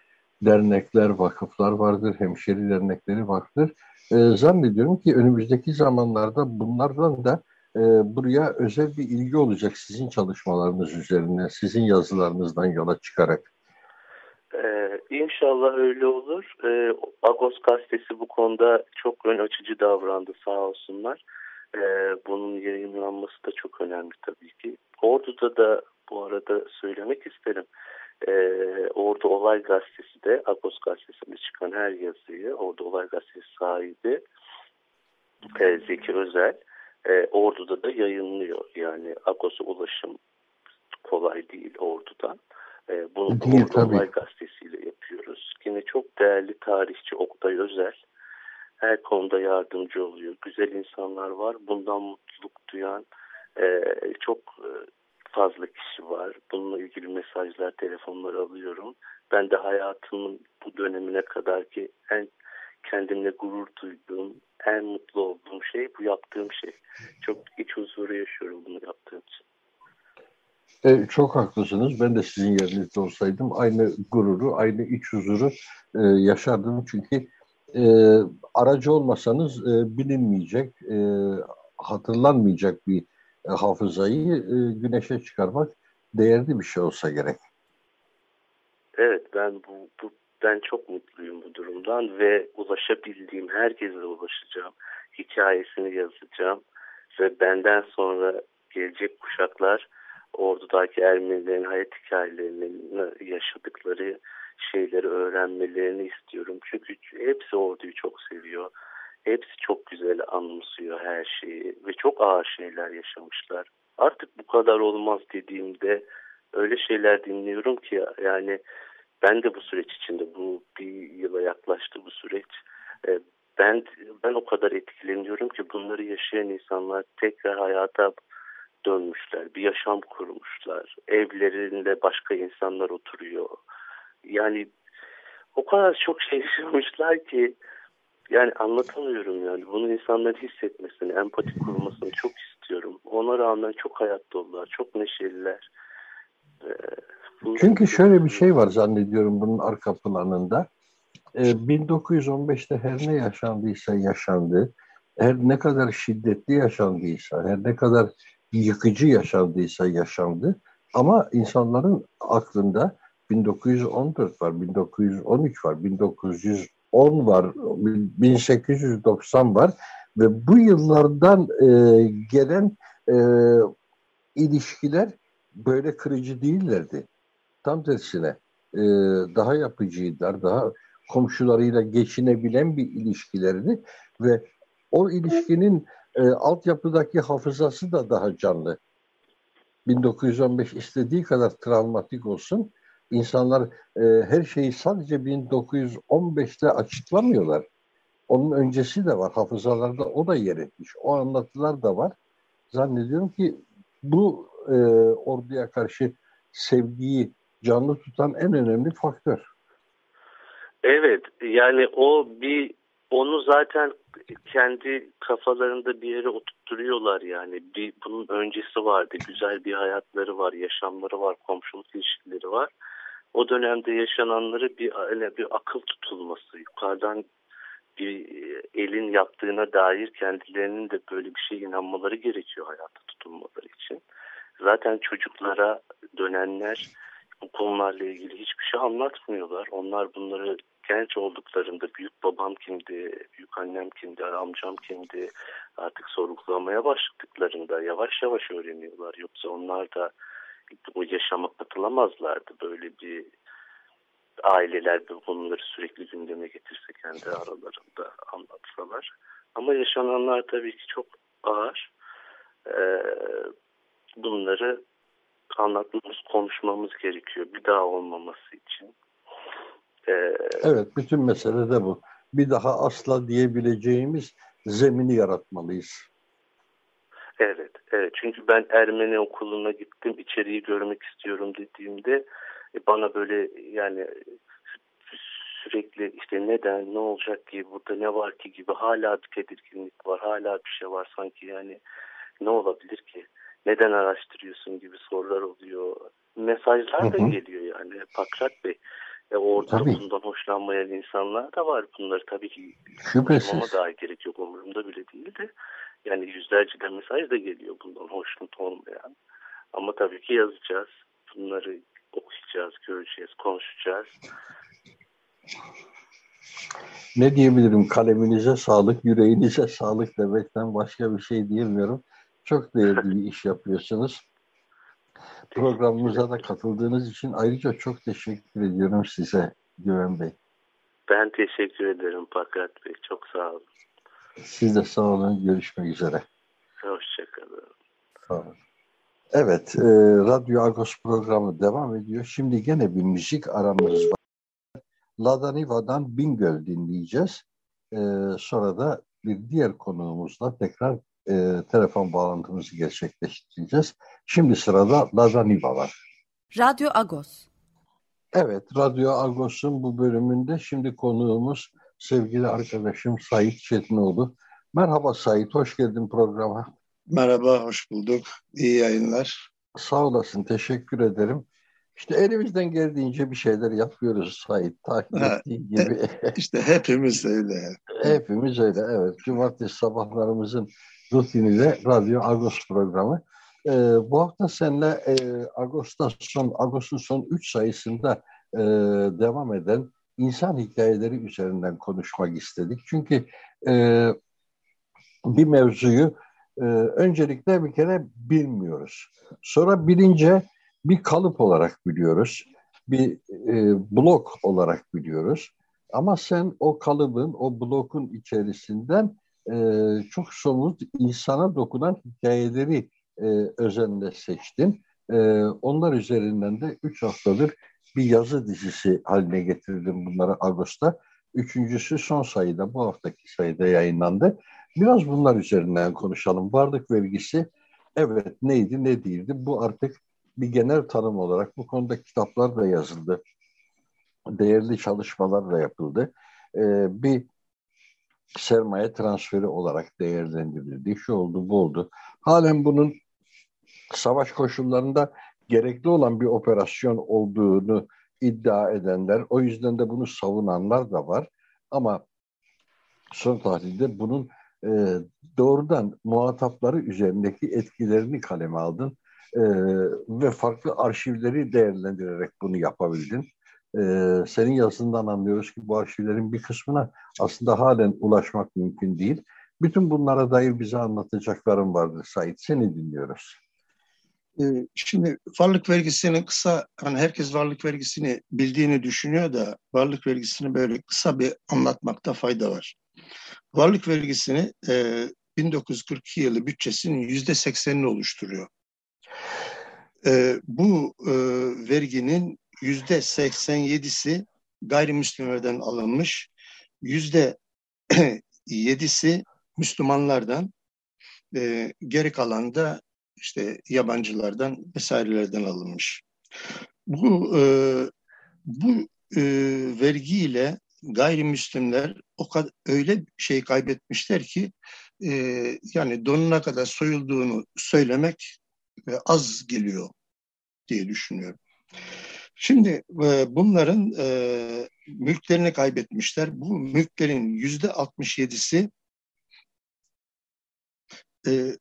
dernekler, vakıflar vardır, hemşeri dernekleri vardır. E, zannediyorum ki önümüzdeki zamanlarda bunlardan da e, buraya özel bir ilgi olacak sizin çalışmalarınız üzerine, sizin yazılarınızdan yola çıkarak.
Ee, inşallah öyle olur. Ee, Agos gazetesi bu konuda çok ön açıcı davrandı sağ olsunlar. Ee, bunun yayınlanması da çok önemli tabii ki. Ordu'da da bu arada söylemek isterim. Ee, Ordu Olay Gazetesi de Agos Gazetesi'nde çıkan her yazıyı Ordu Olay Gazetesi sahibi e, Zeki Özel e, Ordu'da da yayınlıyor. Yani Agos'a ulaşım kolay değil Ordu'dan. E, bunu değil, Ordu tabii. Olay Gazetesi'yle yapıyoruz. Yine çok değerli tarihçi Oktay Özel her konuda yardımcı oluyor. Güzel insanlar var. Bundan mutluluk duyan e, çok e, fazla kişi var. Bununla ilgili mesajlar, telefonlar alıyorum. Ben de hayatımın bu dönemine kadar ki en kendimle gurur duyduğum, en mutlu olduğum şey bu yaptığım şey. Çok iç huzuru yaşıyorum bunu yaptığım için.
E, çok haklısınız. Ben de sizin yerinizde olsaydım aynı gururu, aynı iç huzuru e, yaşardım. Çünkü e, aracı olmasanız e, bilinmeyecek, e, hatırlanmayacak bir hafızayı e, güneşe çıkarmak değerli bir şey olsa gerek.
Evet ben bu, bu ben çok mutluyum bu durumdan ve ulaşabildiğim herkese ulaşacağım. Hikayesini yazacağım ve benden sonra gelecek kuşaklar ordudaki Ermenilerin hayat hikayelerini yaşadıkları şeyleri öğrenmelerini istiyorum. Çünkü hepsi orduyu çok seviyor. Hepsi çok güzel anımsıyor her şeyi ve çok ağır şeyler yaşamışlar. Artık bu kadar olmaz dediğimde öyle şeyler dinliyorum ki yani ben de bu süreç içinde bu bir yıla yaklaştı bu süreç. E, ben ben o kadar etkileniyorum ki bunları yaşayan insanlar tekrar hayata dönmüşler, bir yaşam kurmuşlar. Evlerinde başka insanlar oturuyor. Yani o kadar çok şey yaşamışlar ki yani anlatamıyorum yani. Bunu insanların hissetmesini, empati kurmasını çok istiyorum. Ona rağmen çok hayat dolular, çok neşeliler.
Ee, Çünkü şöyle bir şey var zannediyorum bunun arka planında. Ee, 1915'te her ne yaşandıysa yaşandı. Her ne kadar şiddetli yaşandıysa, her ne kadar yıkıcı yaşandıysa yaşandı. Ama insanların aklında 1914 var, 1913 var, 1910 var, 1890 var ve bu yıllardan e, gelen e, ilişkiler böyle kırıcı değillerdi. Tam tersine e, daha yapıcıydılar, daha komşularıyla geçinebilen bir ilişkilerdi ve o ilişkinin e, altyapıdaki hafızası da daha canlı. 1915 istediği kadar travmatik olsun. İnsanlar e, her şeyi sadece 1915'te açıklamıyorlar. Onun öncesi de var. Hafızalarda o da yer etmiş. O anlatılar da var. Zannediyorum ki bu e, orduya karşı sevgiyi canlı tutan en önemli faktör.
Evet yani o bir onu zaten kendi kafalarında bir yere oturtturuyorlar yani. Bir, bunun öncesi vardı. Güzel bir hayatları var, yaşamları var, komşuluk ilişkileri var. O dönemde yaşananları bir, bir akıl tutulması, yukarıdan bir e, elin yaptığına dair kendilerinin de böyle bir şey inanmaları gerekiyor hayata tutulmaları için. Zaten çocuklara dönenler bu konularla ilgili hiçbir şey anlatmıyorlar. Onlar bunları genç olduklarında büyük babam kimdi, büyük annem kimdi, amcam kimdi artık sorgulamaya başladıklarında yavaş yavaş öğreniyorlar. Yoksa onlar da o yaşama katılamazlardı. Böyle bir aileler bu konuları sürekli gündeme getirse kendi aralarında anlatsalar. Ama yaşananlar tabii ki çok ağır. Ee, bunları anlatmamız, konuşmamız gerekiyor bir daha olmaması için.
Ee, evet, bütün mesele de bu. Bir daha asla diyebileceğimiz zemini yaratmalıyız.
Evet, evet. Çünkü ben Ermeni okuluna gittim, içeriği görmek istiyorum dediğimde e, bana böyle yani sürekli işte neden, ne olacak ki, burada ne var ki gibi hala bir tedirginlik var, hala bir şey var sanki yani ne olabilir ki, neden araştırıyorsun gibi sorular oluyor. Mesajlar da geliyor yani Pakrat Bey. E orada tabii. bundan hoşlanmayan insanlar da var. Bunları tabii ki
Şüphesiz.
daha gerek yok. Umurumda bile değil de. Yani yüzlerce de mesaj da geliyor bundan hoşnut olmayan. Ama tabii ki yazacağız. Bunları okuyacağız, göreceğiz, konuşacağız.
Ne diyebilirim? Kaleminize sağlık, yüreğinize sağlık demekten başka bir şey diyemiyorum. Çok değerli bir iş yapıyorsunuz. Programımıza da katıldığınız için ayrıca çok teşekkür ediyorum size Güven Bey.
Ben teşekkür ederim Pakat Bey. Çok sağ olun.
Siz de sağ olun. Görüşmek üzere.
Hoşçakalın.
Sağ olun. Evet, e, Radyo Agos programı devam ediyor. Şimdi gene bir müzik aramız var. Ladaniva'dan Bingöl dinleyeceğiz. E, sonra da bir diğer konuğumuzla tekrar e, telefon bağlantımızı gerçekleştireceğiz. Şimdi sırada Lazaniva var.
Radyo Agos.
Evet, Radyo Agos'un bu bölümünde şimdi konuğumuz sevgili arkadaşım Sait Çetinoğlu. Merhaba Sait, hoş geldin programa.
Merhaba, hoş bulduk. İyi yayınlar.
Sağ olasın, teşekkür ederim. İşte elimizden geldiğince bir şeyler yapıyoruz Sait, takip ettiğin gibi.
İşte hepimiz öyle.
hepimiz öyle, evet. Cumartesi sabahlarımızın rutini de Radyo Agos programı. Ee, bu hafta seninle e, Ağustos'ta son, Ağustos'un son 3 sayısında e, devam eden insan hikayeleri üzerinden konuşmak istedik. Çünkü e, bir mevzuyu e, öncelikle bir kere bilmiyoruz. Sonra bilince bir kalıp olarak biliyoruz. Bir e, blok olarak biliyoruz. Ama sen o kalıbın, o blokun içerisinden e, çok somut, insana dokunan hikayeleri e, özenle seçtin. E, onlar üzerinden de üç haftadır bir yazı dizisi haline getirdim bunları Ağustos'ta. Üçüncüsü son sayıda, bu haftaki sayıda yayınlandı. Biraz bunlar üzerinden konuşalım. Varlık vergisi evet neydi ne değildi bu artık bir genel tanım olarak bu konuda kitaplar da yazıldı. Değerli çalışmalar da yapıldı. Ee, bir sermaye transferi olarak değerlendirildi. Şu oldu bu oldu. Halen bunun savaş koşullarında gerekli olan bir operasyon olduğunu iddia edenler, o yüzden de bunu savunanlar da var. Ama son tahlilde bunun e, doğrudan muhatapları üzerindeki etkilerini kaleme aldın e, ve farklı arşivleri değerlendirerek bunu yapabildin. E, senin yazısından anlıyoruz ki bu arşivlerin bir kısmına aslında halen ulaşmak mümkün değil. Bütün bunlara dair bize anlatacaklarım vardır Sait. Seni dinliyoruz.
Ee, şimdi varlık vergisinin kısa, hani herkes varlık vergisini bildiğini düşünüyor da varlık vergisini böyle kısa bir anlatmakta fayda var. Varlık vergisini e, 1942 yılı bütçesinin yüzde seksenini oluşturuyor. E, bu e, verginin yüzde seksen yedisi gayrimüslimlerden alınmış, yüzde yedisi Müslümanlardan, e, geri kalan da işte yabancılardan vesairelerden alınmış. Bu e, bu e, vergiyle gayrimüslimler o kadar öyle şey kaybetmişler ki e, yani donuna kadar soyulduğunu söylemek e, az geliyor diye düşünüyorum. Şimdi e, bunların e, mülklerini kaybetmişler. Bu mülklerin yüzde 67'si e,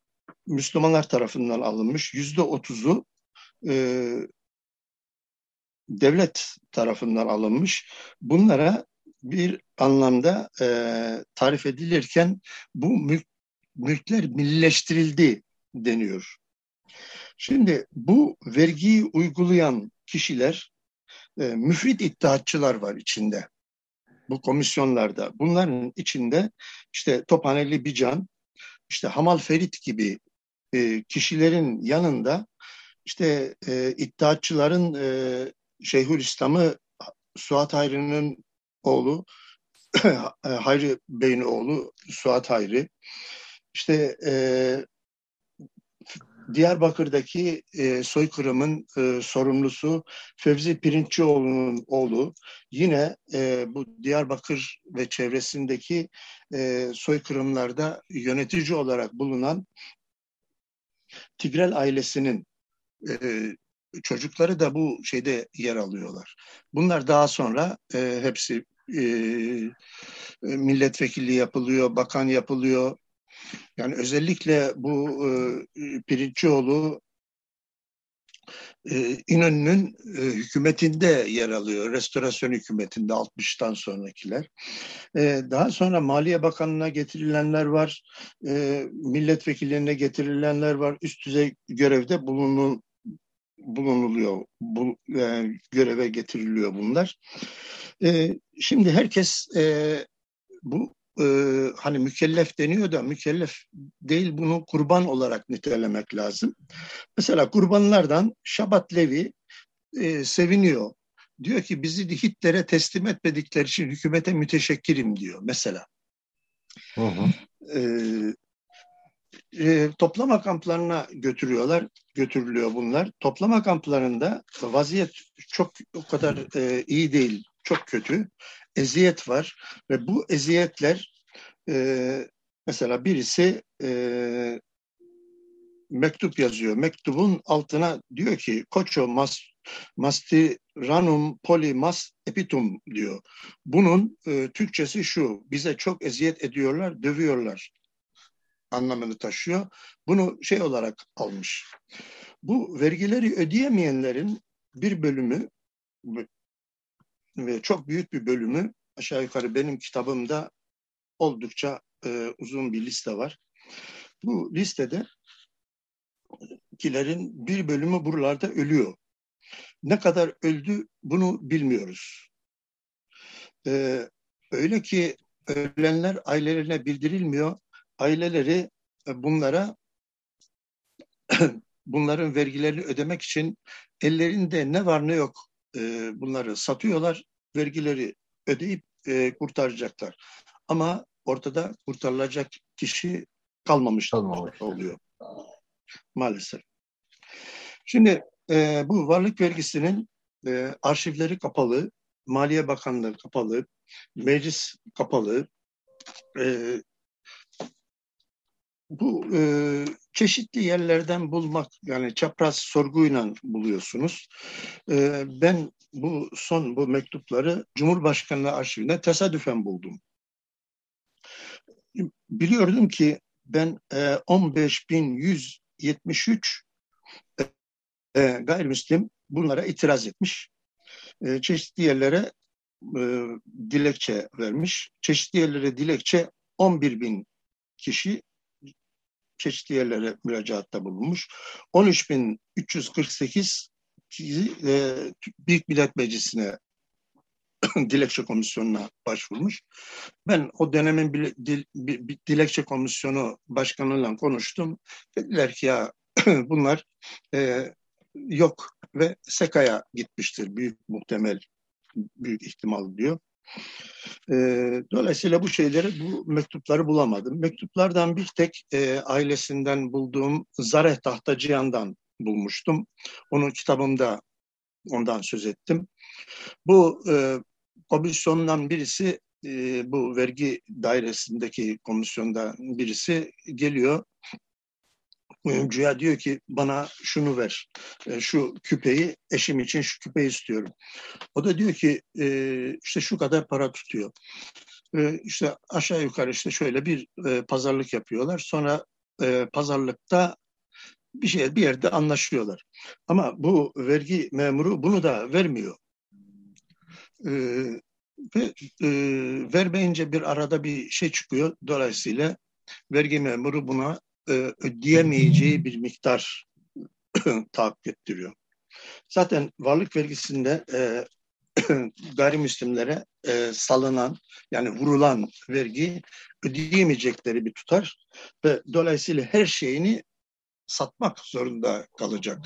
Müslümanlar tarafından alınmış. Yüzde 30'u e, devlet tarafından alınmış. Bunlara bir anlamda e, tarif edilirken bu mülk, mülkler millileştirildi deniyor. Şimdi bu vergiyi uygulayan kişiler e, müfrit iddiatçılar var içinde. Bu komisyonlarda. Bunların içinde işte Tophaneli Bican, işte Hamal Ferit gibi e, kişilerin yanında işte e, iddiatçıların e, Şeyhülislam'ı Suat Hayri'nin oğlu Hayri Bey'in oğlu Suat Hayri işte e, Diyarbakır'daki e, soykırımın e, sorumlusu Fevzi Pirinççioğlu'nun oğlu yine e, bu Diyarbakır ve çevresindeki e, soykırımlarda yönetici olarak bulunan Tigrel ailesinin e, çocukları da bu şeyde yer alıyorlar. Bunlar daha sonra e, hepsi e, e milletvekili yapılıyor, bakan yapılıyor, yani özellikle bu e, Pirinçoğlu e, İnönü'nün e, hükümetinde yer alıyor. Restorasyon hükümetinde 60'tan sonrakiler. E, daha sonra Maliye Bakanlığı'na getirilenler var. E, milletvekillerine getirilenler var. Üst düzey görevde bulunul, bulunuluyor. Bu, e, göreve getiriliyor bunlar. E, şimdi herkes e, bu e, hani mükellef deniyor da mükellef değil bunu kurban olarak nitelemek lazım. Mesela kurbanlardan Şabat Levi e, seviniyor. Diyor ki bizi Hitler'e teslim etmedikleri için hükümete müteşekkirim diyor mesela. Hı hı. E, e, toplama kamplarına götürüyorlar, götürülüyor bunlar. Toplama kamplarında vaziyet çok o kadar e, iyi değil, çok kötü eziyet var ve bu eziyetler e, mesela birisi e, mektup yazıyor. Mektubun altına diyor ki koço mas, mastiranum polimas epitum diyor. Bunun e, Türkçesi şu bize çok eziyet ediyorlar, dövüyorlar anlamını taşıyor. Bunu şey olarak almış. Bu vergileri ödeyemeyenlerin bir bölümü ve çok büyük bir bölümü aşağı yukarı benim kitabımda oldukça e, uzun bir liste var. Bu listede kilerin bir bölümü buralarda ölüyor. Ne kadar öldü bunu bilmiyoruz. Ee, öyle ki ölenler ailelerine bildirilmiyor. Aileleri e, bunlara bunların vergilerini ödemek için ellerinde ne var ne yok e, bunları satıyorlar. Vergileri ödeyip e, kurtaracaklar. Ama ortada kurtarılacak kişi kalmamış, kalmamış. oluyor. Maalesef. Şimdi e, bu varlık vergisinin e, arşivleri kapalı, Maliye Bakanlığı kapalı, meclis kapalı. E, bu e, çeşitli yerlerden bulmak yani çapraz sorguyla buluyorsunuz. E, ben bu son bu mektupları Cumhurbaşkanlığı arşivinde tesadüfen buldum. Biliyordum ki ben e, 15.173 e, gayrimüslim bunlara itiraz etmiş. E, çeşitli yerlere e, dilekçe vermiş. Çeşitli yerlere dilekçe 11 bin kişi çeşitli yerlere müracaatta bulunmuş. 13.348 e, Büyük Millet Meclisi'ne dilekçe komisyonuna başvurmuş. Ben o dönemin bir, dil, bir, dilekçe komisyonu başkanıyla konuştum. Dediler ki ya bunlar e, yok ve SEKA'ya gitmiştir büyük muhtemel, büyük ihtimal diyor. E, dolayısıyla bu şeyleri, bu mektupları bulamadım. Mektuplardan bir tek e, ailesinden bulduğum Zareh Tahtacıyan'dan bulmuştum. Onun kitabımda ondan söz ettim. Bu e, komisyondan birisi e, bu vergi dairesindeki komisyonda birisi geliyor kuyumcuya diyor ki bana şunu ver, e, şu küpeyi, eşim için şu küpeyi istiyorum. O da diyor ki e, işte şu kadar para tutuyor. E, işte aşağı yukarı işte şöyle bir pazarlık yapıyorlar. Sonra pazarlıkta bir şey bir yerde anlaşıyorlar. Ama bu vergi memuru bunu da vermiyor. ve vermeyince bir arada bir şey çıkıyor. Dolayısıyla vergi memuru buna e, ödeyemeyeceği bir miktar tahakkuk ettiriyor. Zaten varlık vergisinde e, gayrimüslimlere e, salınan yani vurulan vergi ödeyemeyecekleri bir tutar ve dolayısıyla her şeyini satmak zorunda kalacak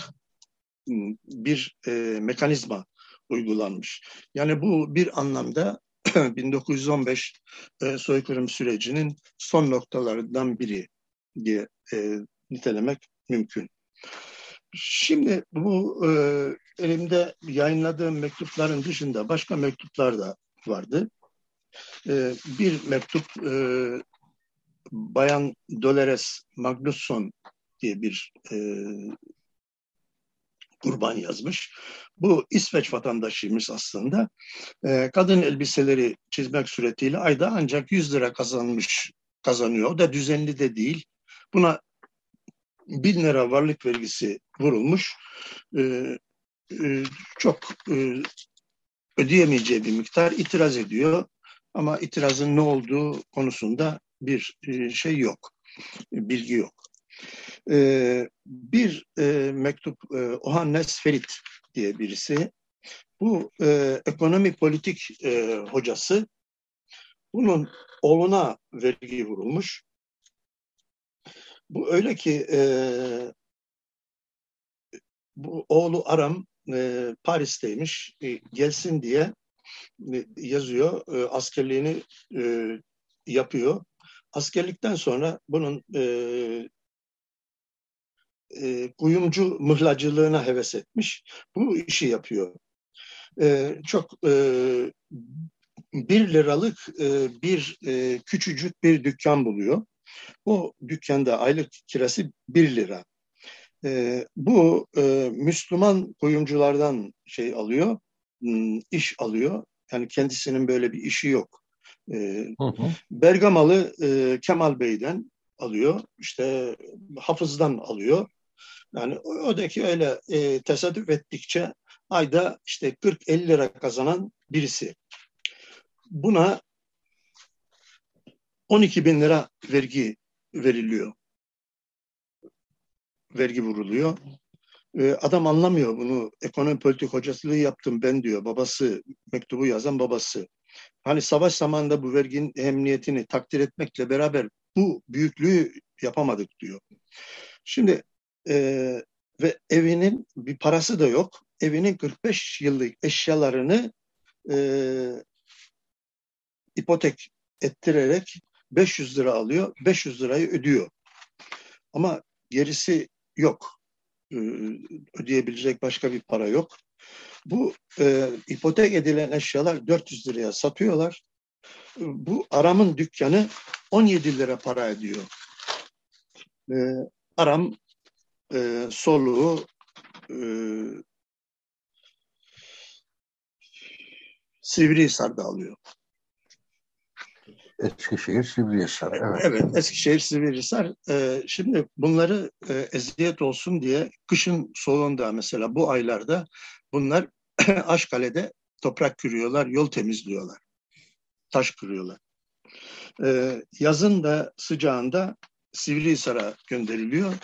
bir e, mekanizma uygulanmış. Yani bu bir anlamda 1915 e, soykırım sürecinin son noktalarından biri diye e, nitelemek mümkün. Şimdi bu e, elimde yayınladığım mektupların dışında başka mektuplar da vardı. E, bir mektup e, Bayan Dolores Magnusson diye bir e, kurban yazmış. Bu İsveç vatandaşıymış aslında. E, kadın elbiseleri çizmek suretiyle ayda ancak 100 lira kazanmış kazanıyor. O da düzenli de değil. Buna 1000 lira varlık vergisi vurulmuş. E, e, çok e, ödeyemeyeceği bir miktar itiraz ediyor. Ama itirazın ne olduğu konusunda bir e, şey yok, bilgi yok. E, bir e, mektup Ohannes Ferit diye birisi, bu ekonomi politik hocası, bunun oğluna vergi vurulmuş. Bu öyle ki bu oğlu Aram Paris'teymiş, gelsin diye yazıyor, askerliğini yapıyor. Askerlikten sonra bunun e, e, kuyumcu mıhlacılığına heves etmiş. Bu işi yapıyor. E, çok e, bir liralık e, bir e, küçücük bir dükkan buluyor. Bu dükkanda aylık kirası bir lira. E, bu e, Müslüman kuyumculardan şey alıyor, iş alıyor. Yani kendisinin böyle bir işi yok. E, hı hı. Bergamalı e, Kemal Bey'den alıyor. İşte Hafız'dan alıyor. Yani odaki öyle e, tesadüf ettikçe ayda işte 40-50 lira kazanan birisi. Buna 12 bin lira vergi veriliyor. Vergi vuruluyor. Ee, adam anlamıyor bunu. Ekonomi politik hocasılığı yaptım ben diyor. Babası, mektubu yazan babası. Hani savaş zamanında bu verginin emniyetini takdir etmekle beraber bu büyüklüğü yapamadık diyor. Şimdi e, ve evinin bir parası da yok. Evinin 45 yıllık eşyalarını e, ipotek ettirerek 500 lira alıyor. 500 lirayı ödüyor. Ama gerisi yok. E, ödeyebilecek başka bir para yok. Bu e, ipotek edilen eşyalar 400 liraya satıyorlar. Bu Aram'ın dükkanı 17 lira para ediyor. E, Aram e, soluğu e, Sivrihisar'da alıyor.
Eskişehir, Sivrihisar. Evet,
evet Eskişehir, Sivrihisar. Ee, şimdi bunları e, eziyet olsun diye kışın soğuğunda mesela bu aylarda bunlar Aşkale'de toprak kırıyorlar, yol temizliyorlar. Taş kırıyorlar. Ee, yazın da sıcağında Sivrihisar'a gönderiliyor.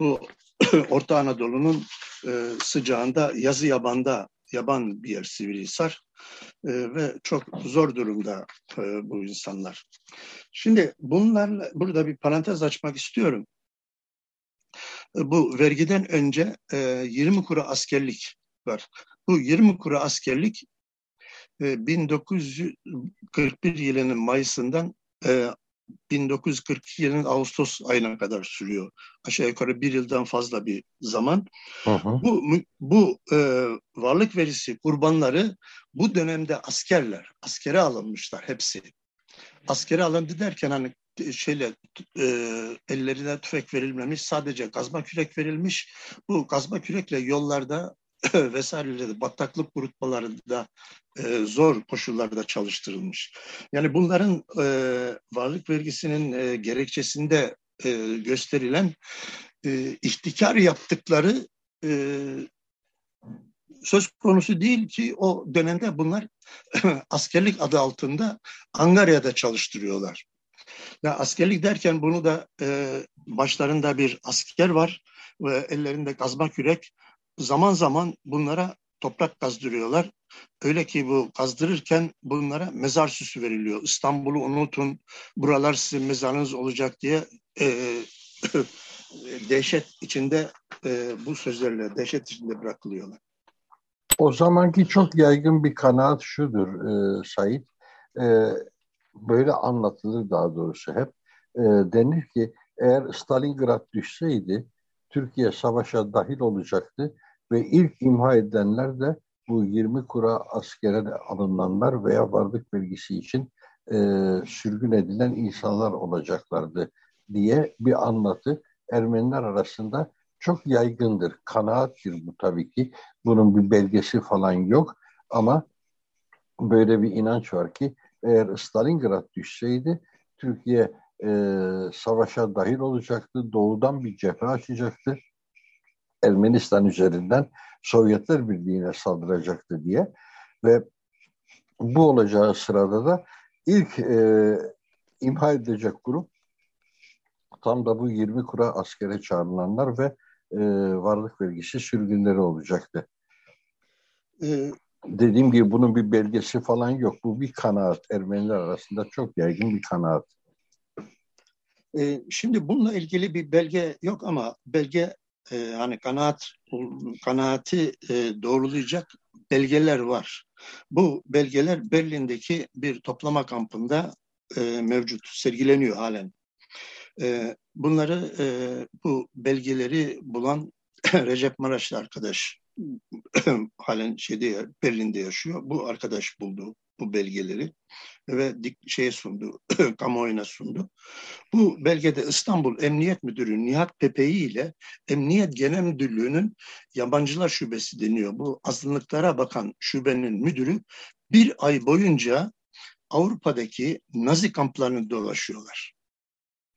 Bu Orta Anadolu'nun e, sıcağında yazı yabanda yaban bir yer Sivrihisar e, ve çok zor durumda e, bu insanlar. Şimdi bunlarla burada bir parantez açmak istiyorum. E, bu vergiden önce e, 20 kuru askerlik var. Bu 20 kuru askerlik 1941 e, yılının Mayıs'ından 1942 e, yılının Ağustos ayına kadar sürüyor. Aşağı yukarı bir yıldan fazla bir zaman. Hı hı. Bu bu e, varlık verisi kurbanları bu dönemde askerler, askere alınmışlar hepsi. Askere alındı derken hani şeyle e, ellerine tüfek verilmemiş, sadece kazma kürek verilmiş. Bu kazma kürekle yollarda vesaireleri bataklık kurutmalarında e, zor koşullarda çalıştırılmış. Yani bunların e, varlık vergisinin e, gerekçesinde e, gösterilen e, ihtikar yaptıkları e, söz konusu değil ki o dönemde bunlar askerlik adı altında Angarya'da çalıştırıyorlar. Ya askerlik derken bunu da e, başlarında bir asker var ve ellerinde kazma kürek zaman zaman bunlara toprak kazdırıyorlar. Öyle ki bu kazdırırken bunlara mezar süsü veriliyor. İstanbul'u unutun, buralar sizin mezarınız olacak diye e, dehşet içinde e, bu sözlerle dehşet içinde bırakılıyorlar.
O zamanki çok yaygın bir kanaat şudur e, Said. E, böyle anlatılır daha doğrusu hep. E, denir ki eğer Stalingrad düşseydi Türkiye savaşa dahil olacaktı ve ilk imha edilenler de bu 20 kura askere alınanlar veya varlık vergisi için e, sürgün edilen insanlar olacaklardı diye bir anlatı Ermeniler arasında çok yaygındır. Kanaattir bu tabii ki. Bunun bir belgesi falan yok ama böyle bir inanç var ki eğer Stalingrad düşseydi Türkiye e, savaşa dahil olacaktı. Doğudan bir cephe açacaktı. Ermenistan üzerinden Sovyetler Birliği'ne saldıracaktı diye ve bu olacağı sırada da ilk e, imha edilecek grup tam da bu 20 kura askere çağrılanlar ve e, varlık vergisi sürgünleri olacaktı. Ee, Dediğim gibi bunun bir belgesi falan yok. Bu bir kanaat. Ermeniler arasında çok yaygın bir kanaat.
E, şimdi bununla ilgili bir belge yok ama belge e, hani kanaat kanaati e, doğrulayacak belgeler var. Bu belgeler Berlin'deki bir toplama kampında e, mevcut, sergileniyor halen. E, bunları e, bu belgeleri bulan Recep Maraşlı arkadaş halen şeyde Berlin'de yaşıyor. Bu arkadaş buldu bu belgeleri ve dik, şeye sundu, kamuoyuna sundu. Bu belgede İstanbul Emniyet Müdürü Nihat Pepeyi ile Emniyet Genel Müdürlüğü'nün yabancılar şubesi deniyor. Bu azınlıklara bakan şubenin müdürü bir ay boyunca Avrupa'daki Nazi kamplarını dolaşıyorlar.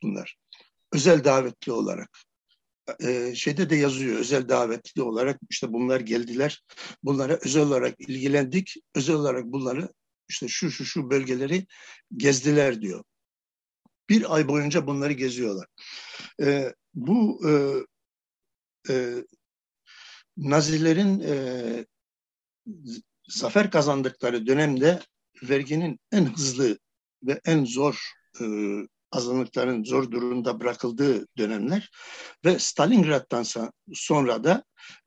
Bunlar. Özel davetli olarak e, şeyde de yazıyor özel davetli olarak işte bunlar geldiler. Bunlara özel olarak ilgilendik. Özel olarak bunları işte şu şu şu bölgeleri gezdiler diyor. Bir ay boyunca bunları geziyorlar. E, bu e, e, Nazilerin e, zafer kazandıkları dönemde verginin en hızlı ve en zor e, azınlıkların zor durumda bırakıldığı dönemler ve Stalingrad'dan sonra da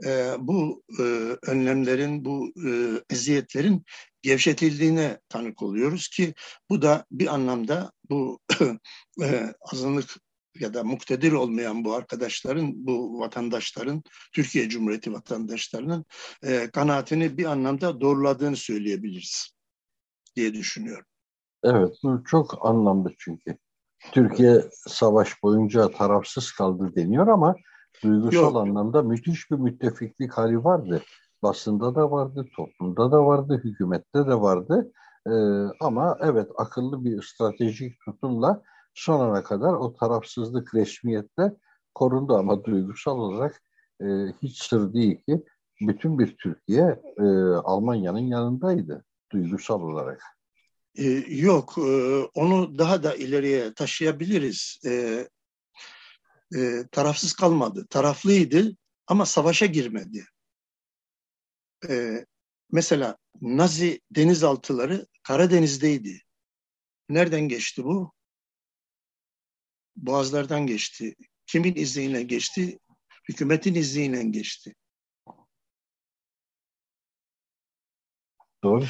e, bu e, önlemlerin, bu e, eziyetlerin gevşetildiğine tanık oluyoruz ki bu da bir anlamda bu e, azınlık ya da muktedir olmayan bu arkadaşların, bu vatandaşların, Türkiye Cumhuriyeti vatandaşlarının e, kanaatini bir anlamda doğruladığını söyleyebiliriz diye düşünüyorum.
Evet, bu çok anlamlı çünkü. Türkiye savaş boyunca tarafsız kaldı deniyor ama duygusal Yok. anlamda müthiş bir müttefiklik hali vardı. Basında da vardı, toplumda da vardı, hükümette de vardı. Ee, ama evet akıllı bir stratejik tutumla son ana kadar o tarafsızlık resmiyette korundu ama duygusal olarak e, hiç sır değil ki bütün bir Türkiye e, Almanya'nın yanındaydı duygusal olarak.
E, yok, e, onu daha da ileriye taşıyabiliriz. E, e, tarafsız kalmadı, taraflıydı ama savaşa girmedi. E, mesela Nazi denizaltıları Karadeniz'deydi. Nereden geçti bu? Boğazlardan geçti. Kimin izniyle geçti? Hükümetin izniyle geçti.
Doğru.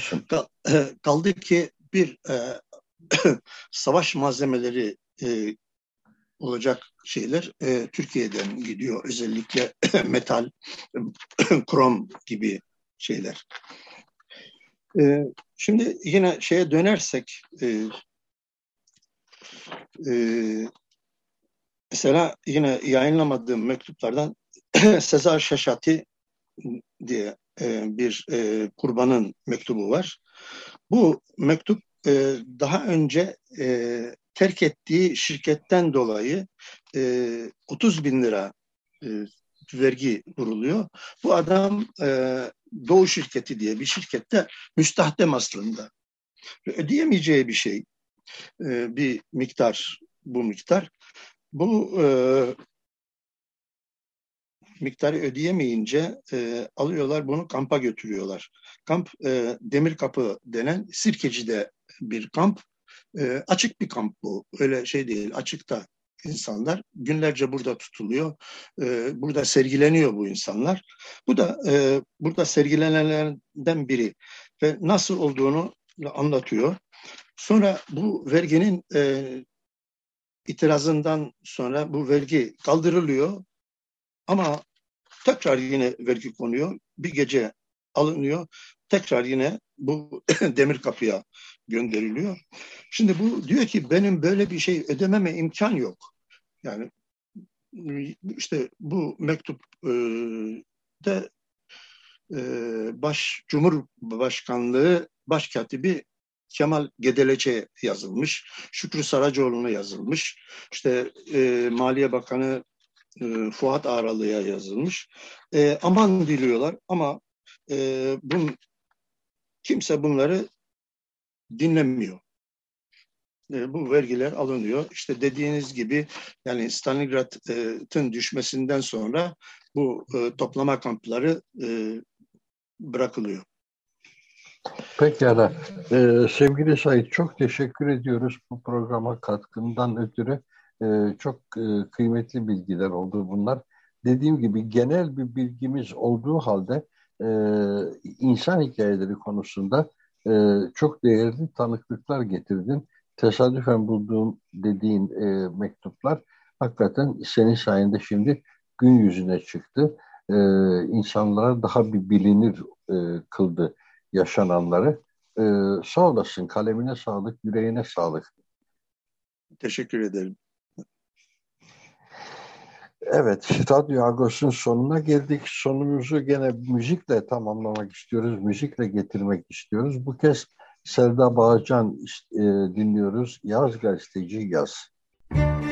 Kaldı ki bir e, savaş malzemeleri e, olacak şeyler e, Türkiye'den gidiyor. Özellikle metal, krom gibi şeyler. E, şimdi yine şeye dönersek e, e, mesela yine yayınlamadığım mektuplardan Sezar Şaşati diye e, bir e, kurbanın mektubu var. Bu mektup e, daha önce e, terk ettiği şirketten dolayı e, 30 bin lira e, vergi vuruluyor. Bu adam e, Doğu şirketi diye bir şirkette müstahdem aslında. Ödeyemeyeceği bir şey. E, bir miktar, bu miktar. Bu e, miktarı ödeyemeyince e, alıyorlar bunu kampa götürüyorlar. Kamp e, Demir Kapı denen Sirkeci'de bir kamp. E, açık bir kamp bu. Öyle şey değil. Açıkta insanlar günlerce burada tutuluyor. E, burada sergileniyor bu insanlar. Bu da e, burada sergilenenlerden biri ve nasıl olduğunu anlatıyor. Sonra bu verginin e, itirazından sonra bu vergi kaldırılıyor Ama tekrar yine vergi konuyor. Bir gece alınıyor. Tekrar yine bu demir kapıya gönderiliyor. Şimdi bu diyor ki benim böyle bir şey ödememe imkan yok. Yani işte bu mektup e, de e, baş Cumhurbaşkanlığı Başkatibi Kemal Gedelece yazılmış. Şükrü Saracoğlu'na yazılmış. İşte e, Maliye Bakanı e, Fuat Aralı'ya yazılmış. E, aman diliyorlar ama e, bun, kimse bunları dinlemiyor. E, bu vergiler alınıyor. İşte dediğiniz gibi yani Stalingrad'ın düşmesinden sonra bu e, toplama kampları e, bırakılıyor.
Pekala. Ee, sevgili Sait çok teşekkür ediyoruz bu programa katkından ötürü. Ee, çok e, kıymetli bilgiler oldu bunlar. Dediğim gibi genel bir bilgimiz olduğu halde e, insan hikayeleri konusunda e, çok değerli tanıklıklar getirdin. Tesadüfen bulduğum dediğin e, mektuplar hakikaten senin sayende şimdi gün yüzüne çıktı. E, insanlara daha bir bilinir e, kıldı yaşananları. E, sağ olasın, kalemine sağlık, yüreğine sağlık.
Teşekkür ederim.
Evet, Radyo Agos'un sonuna geldik. Sonumuzu gene müzikle tamamlamak istiyoruz, müzikle getirmek istiyoruz. Bu kez Selda Bağcan e, dinliyoruz. Yaz gazeteci yaz. Müzik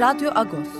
Radyo Agos.